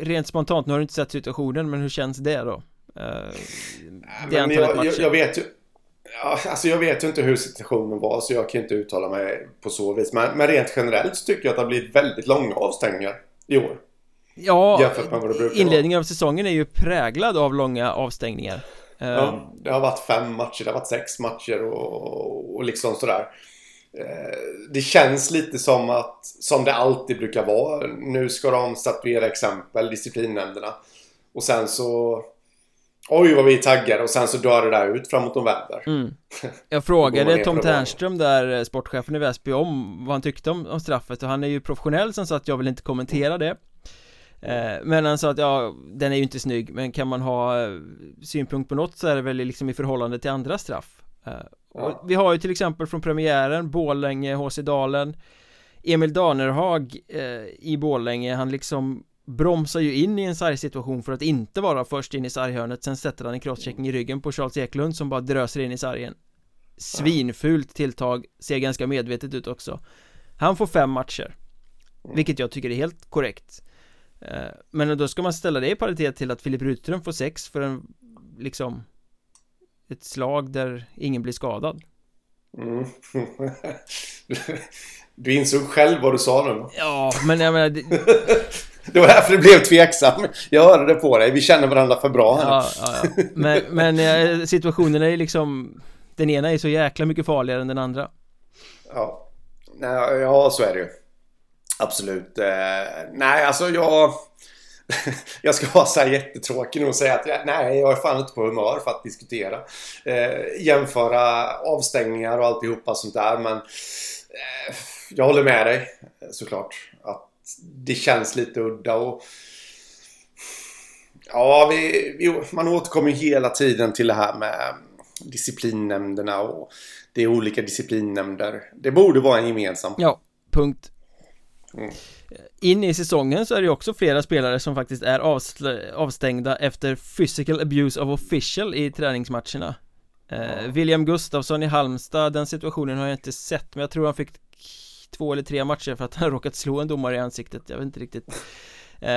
Rent spontant, nu har du inte sett situationen, men hur känns det då? Eh, det men jag, jag, jag, vet ju Alltså jag vet ju inte hur situationen var så jag kan inte uttala mig på så vis Men, men rent generellt så tycker jag att det har blivit väldigt långa avstängningar i år Ja, inledningen av säsongen är ju präglad av långa avstängningar Ja, ehm. det har varit fem matcher, det har varit sex matcher och, och liksom sådär eh, det känns lite som att, som det alltid brukar vara. Nu ska de statuera exempel, disciplinnämnderna. Och sen så... Oj vad vi är taggade och sen så dör det där ut framåt november. Mm. <laughs> Jag frågade Tom Ternström där, eh, sportchefen i Väsby, om vad han tyckte om, om straffet och han är ju professionell som sa att jag vill inte kommentera det. Eh, men han sa att ja, den är ju inte snygg Men kan man ha eh, synpunkt på något så är det väl liksom i förhållande till andra straff eh, ja. Vi har ju till exempel från premiären Bålänge, HC Dalen Emil Danerhag i Bålänge Han liksom bromsar ju in i en sargsituation för att inte vara först in i sarghörnet Sen sätter han en crosschecking i ryggen på Charles Eklund som bara dröser in i sargen. Svinfult tilltag, ser ganska medvetet ut också. Han får fem matcher Vilket jag tycker är helt korrekt. Eh, men då ska man ställa det i paritet till att Filip Rutström får sex för en liksom Ett slag där ingen blir skadad. Mm. <laughs> Du insåg själv vad du sa nu. Ja, men jag menar det... <laughs> <laughs> det var därför det blev tveksam Jag hörde det på dig, vi känner varandra för bra här ja, ja, ja. Men, men eh, situationen är liksom Den ena är så jäkla mycket farligare än den andra Ja Ja, så är det ju Absolut. Eh, nej, alltså jag... <laughs> jag ska vara så här jättetråkig och säga att jag, nej, jag är fan inte på humör för att diskutera. Eh, jämföra avstängningar och alltihopa sånt där. Men jag håller med dig såklart. Det känns lite udda och... Ja, vi, vi, man återkommer hela tiden till det här med disciplinnämnderna och det är olika disciplinnämnder. Det borde vara en gemensam. Ja, punkt. Mm. In i säsongen så är det också flera spelare som faktiskt är avstängda efter physical abuse of official i träningsmatcherna eh, William Gustafsson i Halmstad, den situationen har jag inte sett men jag tror han fick två eller tre matcher för att han <laughs> råkat slå en domare i ansiktet, jag vet inte riktigt. Eh,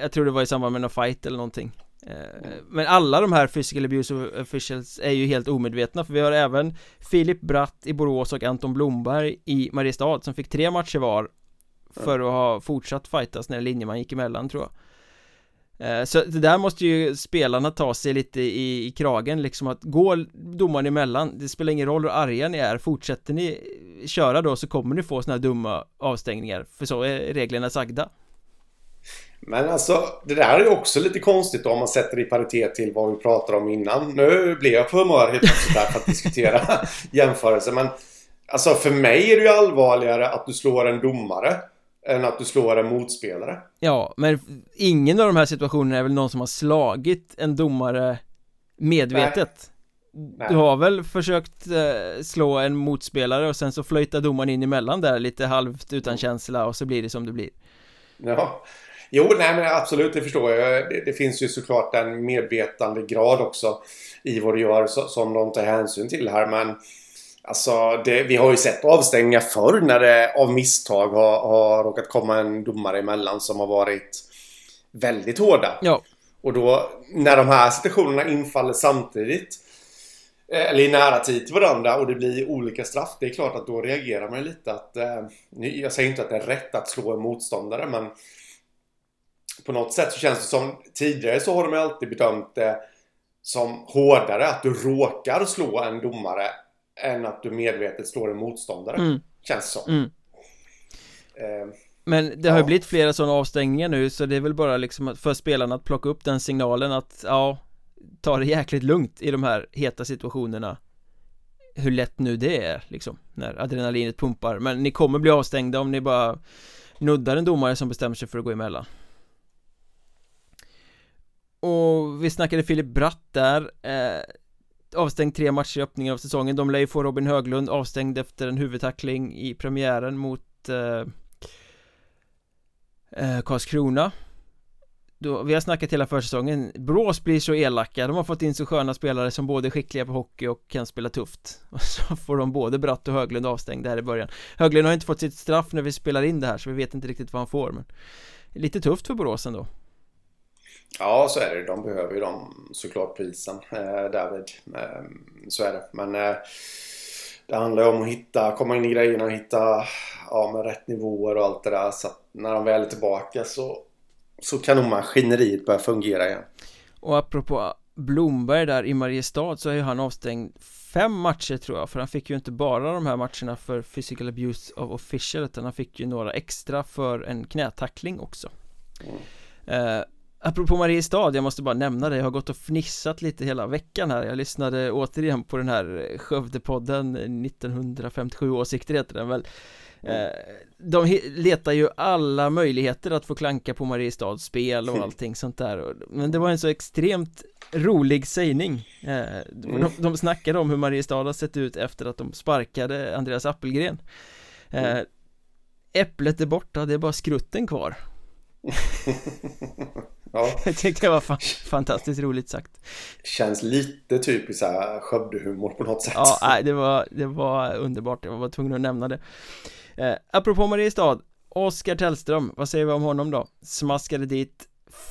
Jag tror det var i samband med någon fight eller någonting. Eh, men alla de här physical abuse officials är ju helt omedvetna för vi har även Filip Bratt i Borås och Anton Blomberg i Mariestad som fick tre matcher var för att ha fortsatt fightas när linjeman gick emellan tror jag Eh, så det där måste ju spelarna ta sig lite i, i kragen liksom att gå domaren emellan Det spelar ingen roll hur arga ni är Fortsätter ni köra då så kommer ni få såna här dumma avstängningar För så är reglerna sagda men alltså det där är ju också lite konstigt då om man sätter det i paritet till vad vi pratade om innan. Nu blev jag på humör helt plötsligt där för att diskutera <laughs> jämförelser. Men alltså för mig är det ju allvarligare att du slår en domare än att du slår en motspelare. Ja, men ingen av de här situationerna är väl någon som har slagit en domare medvetet? Nej. Du har väl försökt eh, slå en motspelare och sen så flöjtar domaren in emellan där lite halvt utan känsla och så blir det som det blir. Ja, Jo, nej men absolut, det förstår jag. Det, det finns ju såklart en medvetande grad också i vad du gör som de tar hänsyn till här. Men alltså, det, vi har ju sett avstängningar förr när det av misstag har, har råkat komma en domare emellan som har varit väldigt hårda. Ja. Och då när de här situationerna infaller samtidigt eh, eller i nära tid till varandra och det blir olika straff. Det är klart att då reagerar man lite att... Eh, jag säger inte att det är rätt att slå en motståndare men på något sätt så känns det som tidigare så har de alltid bedömt det som hårdare att du råkar slå en domare än att du medvetet slår en motståndare. Mm. Känns så. Mm. Eh, Men det har ju blivit flera sådana avstängningar nu så det är väl bara liksom för spelarna att plocka upp den signalen att ja Ta det jäkligt lugnt i de här heta situationerna Hur lätt nu det är liksom När adrenalinet pumpar Men ni kommer bli avstängda om ni bara Nuddar en domare som bestämmer sig för att gå emellan och vi snackade Filip Bratt där eh, Avstängd tre matcher i öppningen av säsongen. De lär ju få Robin Höglund avstängd efter en huvudtackling i premiären mot eh, eh, Karlskrona. Då, Vi har snackat hela försäsongen. Brås blir så elaka. De har fått in så sköna spelare som både är skickliga på hockey och kan spela tufft. <laughs> Och så får de både Bratt och Höglund avstängda här i början. Höglund har inte fått sitt straff när vi spelar in det här så vi vet inte riktigt vad han får men Lite tufft för Borås ändå. Ja, så är det. De behöver ju dem såklart på isen, eh, därvid. Eh, så är det. Men eh, det handlar ju om att hitta, komma in i grejerna och hitta ja, med rätt nivåer och allt det där. Så att när de väl är tillbaka så, så kan nog maskineriet börja fungera igen. Och apropå Blomberg där i Mariestad så är ju han avstängd fem matcher tror jag För han fick ju inte bara de här matcherna för physical abuse of official Utan han fick ju några extra för en knätackling också mm. eh, Apropå Mariestad, jag måste bara nämna det Jag har gått och fnissat lite hela veckan här. Jag lyssnade återigen på den här Skövdepodden 1957 åsikter heter den väl. Mm. De letar ju alla möjligheter att få klanka på Mariestads spel och allting sånt där. Men det var en så extremt rolig sägning. Eh, mm. de, de snackade om hur Mariestad har sett ut efter att de sparkade Andreas Appelgren. Mm. Äpplet är borta, det är bara skrutten kvar <laughs> Ja. <laughs> Jag tyckte det var fan, fantastiskt roligt sagt. Känns lite typiskt såhär Skövdehumor på något sätt. Ja, nej, det var, det var underbart, jag var tvungen att nämna det. Eh, Apropå Mariestad Oskar Tellström, vad säger vi om honom då? Smaskade dit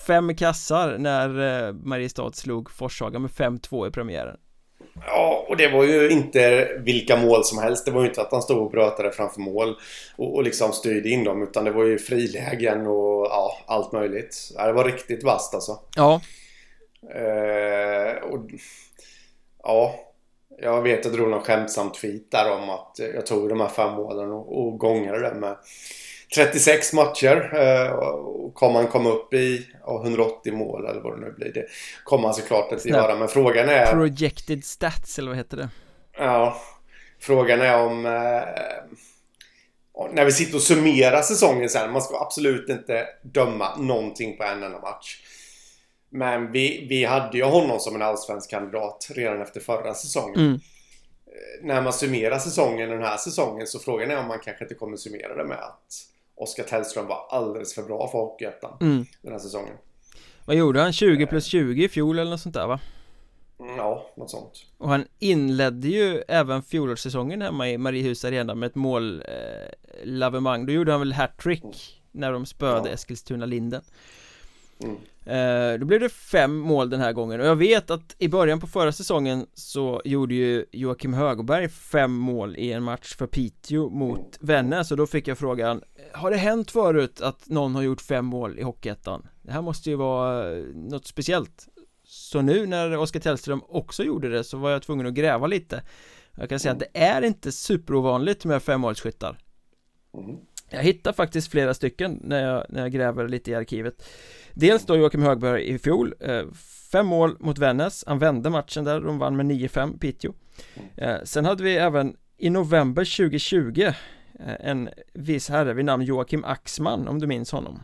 fem kassar när eh, Mariestad slog Forshaga med 5-2 i premiären Ja, och det var ju inte vilka mål som helst. Det var ju inte att han stod och brötade framför mål och, och liksom styrde in dem. Utan det var ju frilägen och ja, allt möjligt. Ja, det var riktigt vasst alltså. Ja. Eh, och, ja, jag vet att jag drog någon skämtsamt tweet där om att jag tog de här fem målen och, och gångade det med 36 matcher eh, och kommer han komma upp i 180 mål eller vad det nu blir. Det kommer han såklart inte göra. Men frågan är... Projected stats eller vad heter det? Ja. Frågan är om... Eh, när vi sitter och summerar säsongen sen. Man ska absolut inte döma någonting på en enda match. Men vi, vi hade ju honom som en allsvensk kandidat redan efter förra säsongen. Mm. Eh, när man summerar säsongen den här säsongen så frågan är om man kanske inte kommer summera det med att Oskar Tellström var alldeles för bra för Hockeyettan mm. den här säsongen. Vad gjorde han? 20 plus 20 i fjol eller något sånt där va? Mm, ja, något sånt. Och han inledde ju även fjolårssäsongen hemma i Mariehus Arena med ett mål eh, lavemang. Då gjorde han väl hattrick mm. när de spöade ja. Eskilstuna Linden. Mm. eh, Då blev det fem mål den här gången och jag vet att i början på förra säsongen så gjorde ju Joakim Högberg fem mål i en match för Piteå mot mm. Vännäs och då fick jag frågan Har det hänt förut att någon har gjort fem mål i Hockeyettan? Det här måste ju vara eh, något speciellt Så nu när Oskar Tellström också gjorde det så var jag tvungen att gräva lite Jag kan säga att det är inte superovanligt med femmålsskyttar mm. Jag hittar faktiskt flera stycken när jag, när jag gräver lite i arkivet. Dels då Joakim Högberg i fjol eh, Fem mål mot Vännäs. Han vände matchen där, de vann med 9-5 Piteå. Eh, Sen hade vi även i november 2020 eh, En viss herre vid namn Joakim Axman om du minns honom.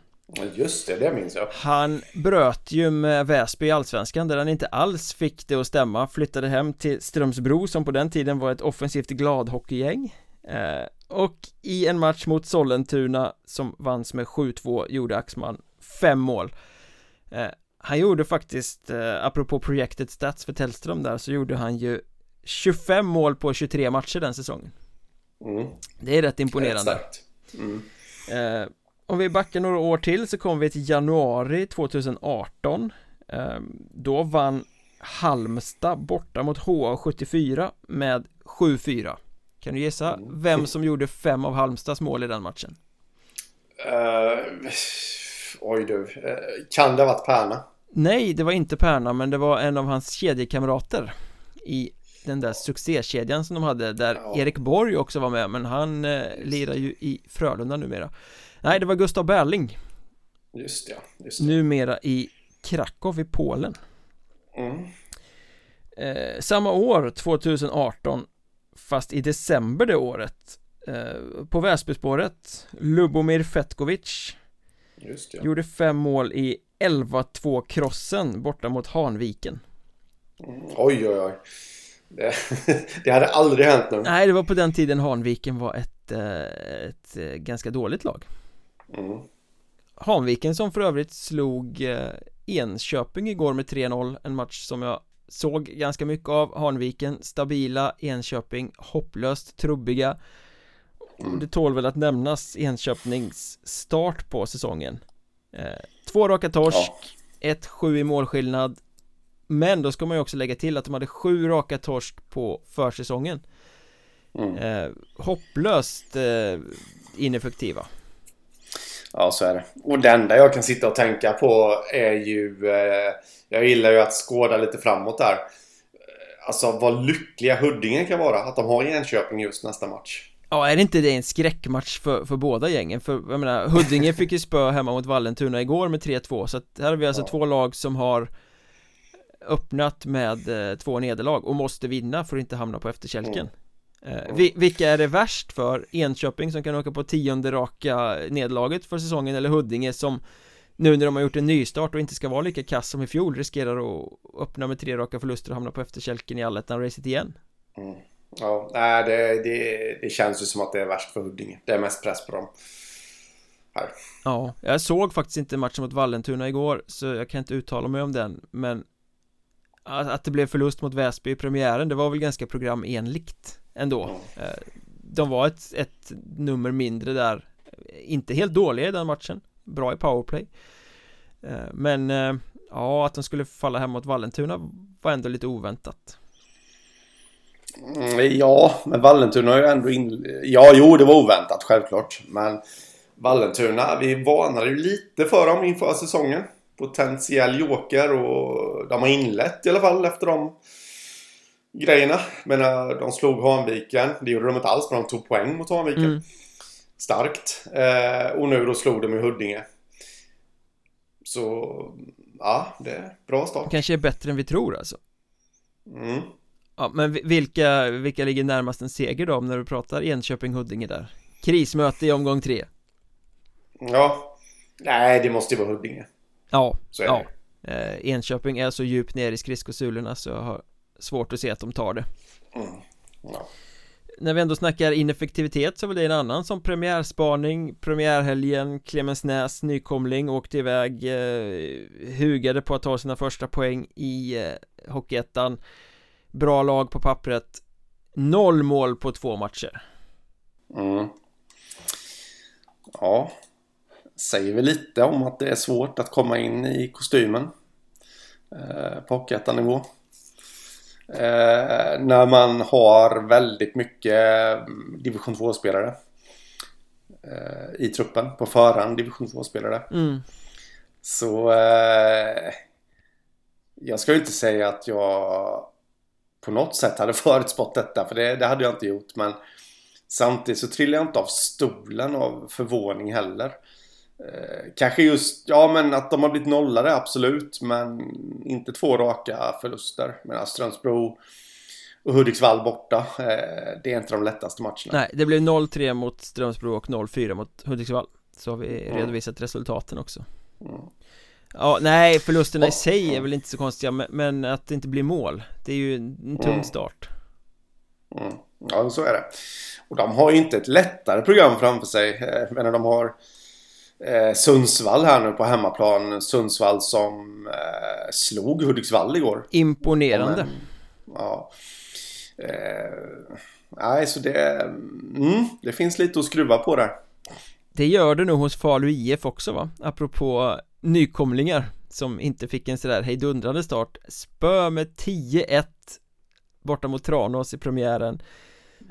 Just det, det minns jag. Han bröt ju med Väsby i Allsvenskan där han inte alls fick det att stämma. Flyttade hem till Strömsbro som på den tiden var ett offensivt gladhockeygäng Och i en match mot Sollentuna som vanns med 7-2 gjorde Axman fem mål. Eh, Han gjorde faktiskt, eh, apropå projektet Stats för Tellström där så gjorde han ju 25 mål på 23 matcher den säsongen. Mm. Det är rätt imponerande. Mm. eh, Om vi backar några år till så kommer vi till januari 2018 eh, Då vann Halmstad borta mot HA74 med 7-4 Kan du gissa mm. vem som gjorde fem av Halmstads mål i den matchen? Uh, oj du. Uh, kan det ha varit Pärna? Nej, det var inte Pärna men det var en av hans kedjekamrater I den där succékedjan som de hade där ja. Erik Borg också var med men han eh, lirar ju i Frölunda numera Nej, det var Gustav Berling Just ja, just det. Numera i Krakow i Polen mm. eh, Samma år, 2018 Fast i december det året eh, På Väsbyspåret Lubomir Fetkovic Just ja. Gjorde fem mål i 11-2 krossen borta mot Hanviken mm. Oj oj oj det, <laughs> det hade aldrig hänt nu Nej, det var på den tiden Hanviken var ett, eh, ett, eh, ganska dåligt lag mm. Hanviken som för övrigt slog eh, Enköping igår med 3-0 En match som jag såg ganska mycket av Hanviken, stabila Enköping, hopplöst trubbiga. Det tål väl att nämnas Enköpings start på säsongen Två raka torsk, ja. 1-7 i målskillnad men då ska man ju också lägga till att de hade sju raka torsk på försäsongen mm. eh, Hopplöst eh, ineffektiva Ja så är det Och det enda jag kan sitta och tänka på är ju eh, Jag gillar ju att skåda lite framåt där Alltså vad lyckliga Huddinge kan vara att de har Enköping just nästa match Ja, är det inte det en skräckmatch för, för båda gängen? För jag menar, Huddinge fick ju spö hemma mot Vallentuna igår med 3-2 Så att här har vi alltså ja. två lag som har öppnat med eh, två nederlag och måste vinna för att inte hamna på efterkälken mm. Eh, vi, Vilka är det värst för? Enköping som kan åka på tionde raka nederlaget för säsongen eller Huddinge som nu när de har gjort en nystart och inte ska vara lika kass som i fjol riskerar att öppna med tre raka förluster och hamna på efterkälken i allettan-racet igen mm. Ja, det, det, det känns ju som att det är värst för Huddinge Det är mest press på dem här. Ja, jag såg faktiskt inte matchen mot Vallentuna igår Så jag kan inte uttala mig om den Men att det blev förlust mot Väsby i premiären, det var väl ganska programenligt ändå. Mm. De var ett, ett nummer mindre där. Inte helt dåliga i den matchen. Bra i powerplay. Eh, Men eh, ja, att de skulle falla hem mot Vallentuna var ändå lite oväntat. Mm, Ja, men Vallentuna har ju ändå in... Ja, jo, det var oväntat självklart. Men Vallentuna, vi varnade ju lite för dem inför säsongen. Potentiell joker och de har inlett i alla fall efter de grejerna. Men de slog Hanviken. Det gjorde de inte alls men de tog poäng mot Hanviken. Mm. Starkt. Eh, och nu då slog de i Huddinge. Så ja, det är bra start. Kanske är bättre än vi tror alltså. Mm. Ja, men vilka, vilka ligger närmast en seger då när du pratar Enköping-Huddinge där? Krismöte i omgång tre. Ja. Nej, det måste ju vara Huddinge. Ja, ja. Eh, Enköping är så djupt ner i skridskosulorna så jag har svårt att se att de tar det mm. ja. När vi ändå snackar ineffektivitet så är väl det en annan som premiärspaning Premiärhelgen, Clemensnäs, nykomling åkte iväg eh, Hugade på att ta sina första poäng i eh, Hockeyettan Bra lag på pappret Noll mål på två matcher mm. Ja säger väl lite om att det är svårt att komma in i kostymen eh, på Hockeyettan-nivå. Eh, när man har väldigt mycket mm, division 2-spelare eh, i truppen på förhand, division 2-spelare. mm. Så eh, jag ska ju inte säga att jag på något sätt hade <laughs> förutspått detta, för det, det hade jag inte gjort. Men samtidigt så trillar jag inte av stolen av förvåning heller. Eh, kanske just, ja men att de har blivit nollade absolut, men inte två raka förluster. Medan Strömsbro och Hudiksvall borta, eh, det är inte de lättaste matcherna. Nej, det blev 0-3 mot Strömsbro och 0-4 mot Hudiksvall Så har vi Mm. redovisat resultaten också Mm. Ja, nej, förlusterna i sig är väl inte så konstiga men, men att det inte blir mål Det är ju en tung Mm. start Mm. Ja, så är det. Och de har ju inte ett lättare program framför sig. Eh, menar, de har eh, Sundsvall här nu på hemmaplan. Sundsvall som eh, slog Hudiksvall igår. Imponerande Men, ja. Eh, nej, så det... Mm, det finns lite att skruva på där. Det gör det nog hos Falu IF också va? Apropå nykomlingar som inte fick en sådär hejdundrande start Spö med 10-1 borta mot Tranås i premiären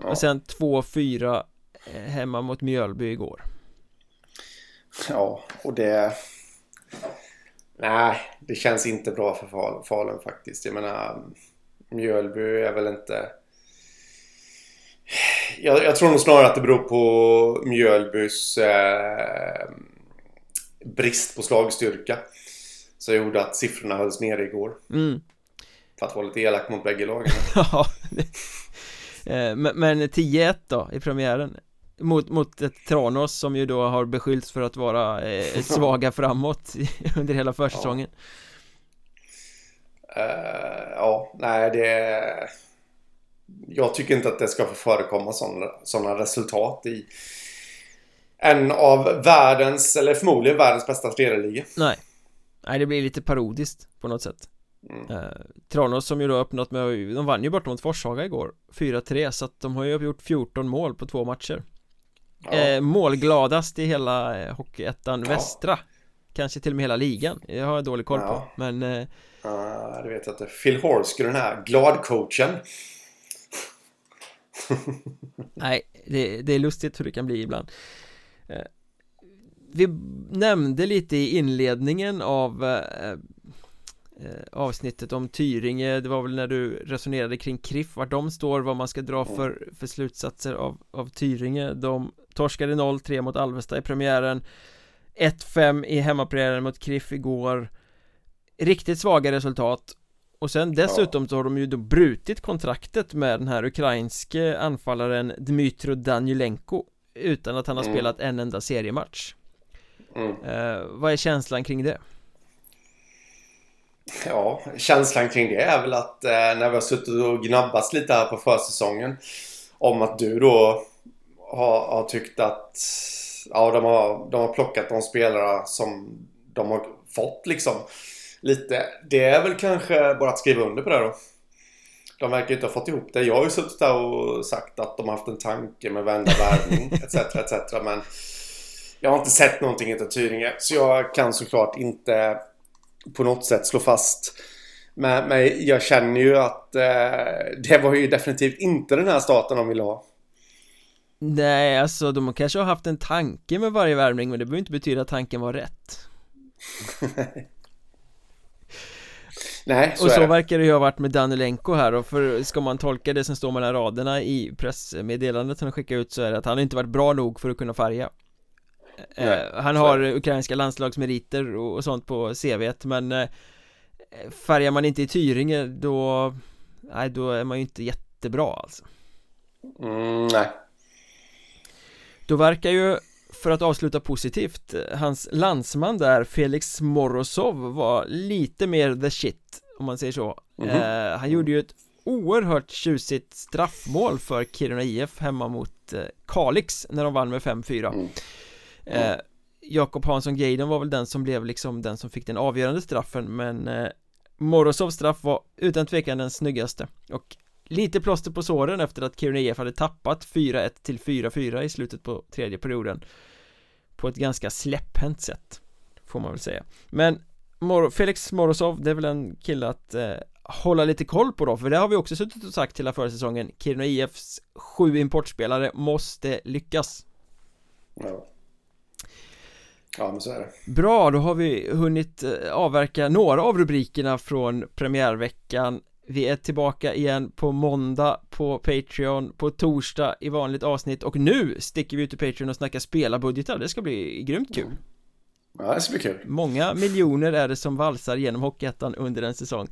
Ja. och sen 2-4 eh, hemma mot Mjölby igår Ja, och det... Nej, det känns inte bra för Fal- Falun faktiskt. Jag menar, Mjölby är väl inte... Jag, jag tror nog snarare att det beror på Mjölbys eh, brist på slagstyrka. Så gjorde att siffrorna hölls nere igår. mm. För att vara lite elak mot bägge lagen. <laughs> Ja, eh, men, men 10-1 då i premiären mot, mot ett Tranås som ju då har beskyllts för att vara eh, <laughs> svaga framåt under hela försäsongen. Eh, ja, nej det... Jag tycker inte att det ska få förekomma sådana, resultat i en av världens, eller förmodligen världens bästa spelliga. Nej. Nej, det blir lite parodiskt på något sätt. Mm. eh, Tranås som ju då öppnat med, de vann ju borta mot Forshaga igår 4-3 så att de har ju gjort 14 mål på två matcher Ja. eh, Målgladast i hela eh, Hockeyettan Ja. Västra Kanske till och med hela ligan, jag har dålig koll på Ja. Men eh, Ja, det vet jag inte. Phil Horsky, den här gladcoachen. <laughs> Nej, det, det är lustigt hur det kan bli ibland Eh, Vi nämnde lite i inledningen av eh, avsnittet om Tyringe Det var väl när du resonerade kring Kriff, vart de står, vad man ska dra för, för slutsatser av, av Tyringe De torskade 0-3 mot Alvesta i premiären 1-5 i hemmapremiären mot Kriff igår Riktigt svaga resultat och sen dessutom så har de ju då brutit kontraktet med den här ukrainske anfallaren Dmytro Danilenko Utan att han har Mm. spelat en enda seriematch Mm. eh, Vad är känslan kring det? Ja, känslan kring det är väl att eh, när vi har suttit och gnabbats lite här på försäsongen om att du då har, har tyckt att ja, de, har, de har plockat de spelare som de har fått liksom lite. Det är väl kanske bara att skriva under på det då. De verkar inte ha fått ihop det. Jag har ju suttit där och sagt att de har haft en tanke med vända värvning <laughs> etc. etc. Men jag har inte sett någonting i Tyringe. Så jag kan såklart inte på något sätt slå fast. Men, men jag känner ju att eh, det var ju definitivt inte den här starten de ville ha. Nej, alltså de kanske har haft en tanke med varje värvning men det behöver inte betyda att tanken var rätt <laughs> Nej, så Och är så det. verkar det ju ha varit med Danilenko här och för ska man tolka det som står mellan raderna i pressmeddelandet som de skickar ut så är det att han inte varit bra nog för att kunna färga Nej, eh, Han så har är ukrainska landslagsmeriter och, sånt på CVt men eh, Färgar man inte i Tyringe då Nej då är man ju inte jättebra alltså. Mm, nej. Då verkar ju, för att avsluta positivt, hans landsman där, Felix Morozov, var lite mer the shit, om man säger så. Mhm. eh, Han gjorde ju ett oerhört tjusigt straffmål för Kiruna IF hemma mot eh, Kalix när de vann med 5-4 Mm. eh, Jakob Hansson Geiden var väl den som blev liksom den som fick den avgörande straffen men eh, Morozovs straff var utan tvekan den snyggaste och lite plåster på såren efter att Kiruna IF hade tappat 4-1 till 4-4 i slutet på tredje perioden på ett ganska släpphänt sätt Får man väl säga Men Mor Felix Morozov, det är väl en kille att eh, hålla lite koll på då För det har vi också suttit och sagt hela förra säsongen Kiruna IFs sju importspelare måste lyckas Ja. Ja, men så är det. Bra, då har vi hunnit eh, avverka några av rubrikerna från premiärveckan. Vi är tillbaka igen på måndag på Patreon På torsdag i vanligt avsnitt. Och nu sticker vi ut till Patreon och snackar spelarbudgetar. Det ska bli grymt kul. Mm. Ja, det ska bli kul. Många miljoner är det som valsar genom Hockeyettan under en säsong.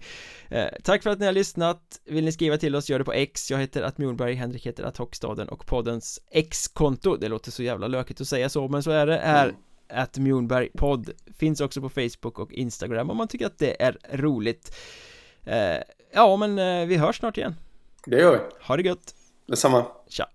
Eh, Tack för att ni har lyssnat. Vill ni skriva till oss, gör det på X. Jag heter att Mjornberg, Henrik heter att Hockstaden och poddens X-konto. Det låter så jävla lökigt att säga så, men så är det är mm. Att Mjornberg podd Finns också på Facebook och Instagram om man tycker att det är roligt. Eh, Ja, men eh, vi hörs snart igen. Det gör vi. Ha det gött. Detsamma. Tja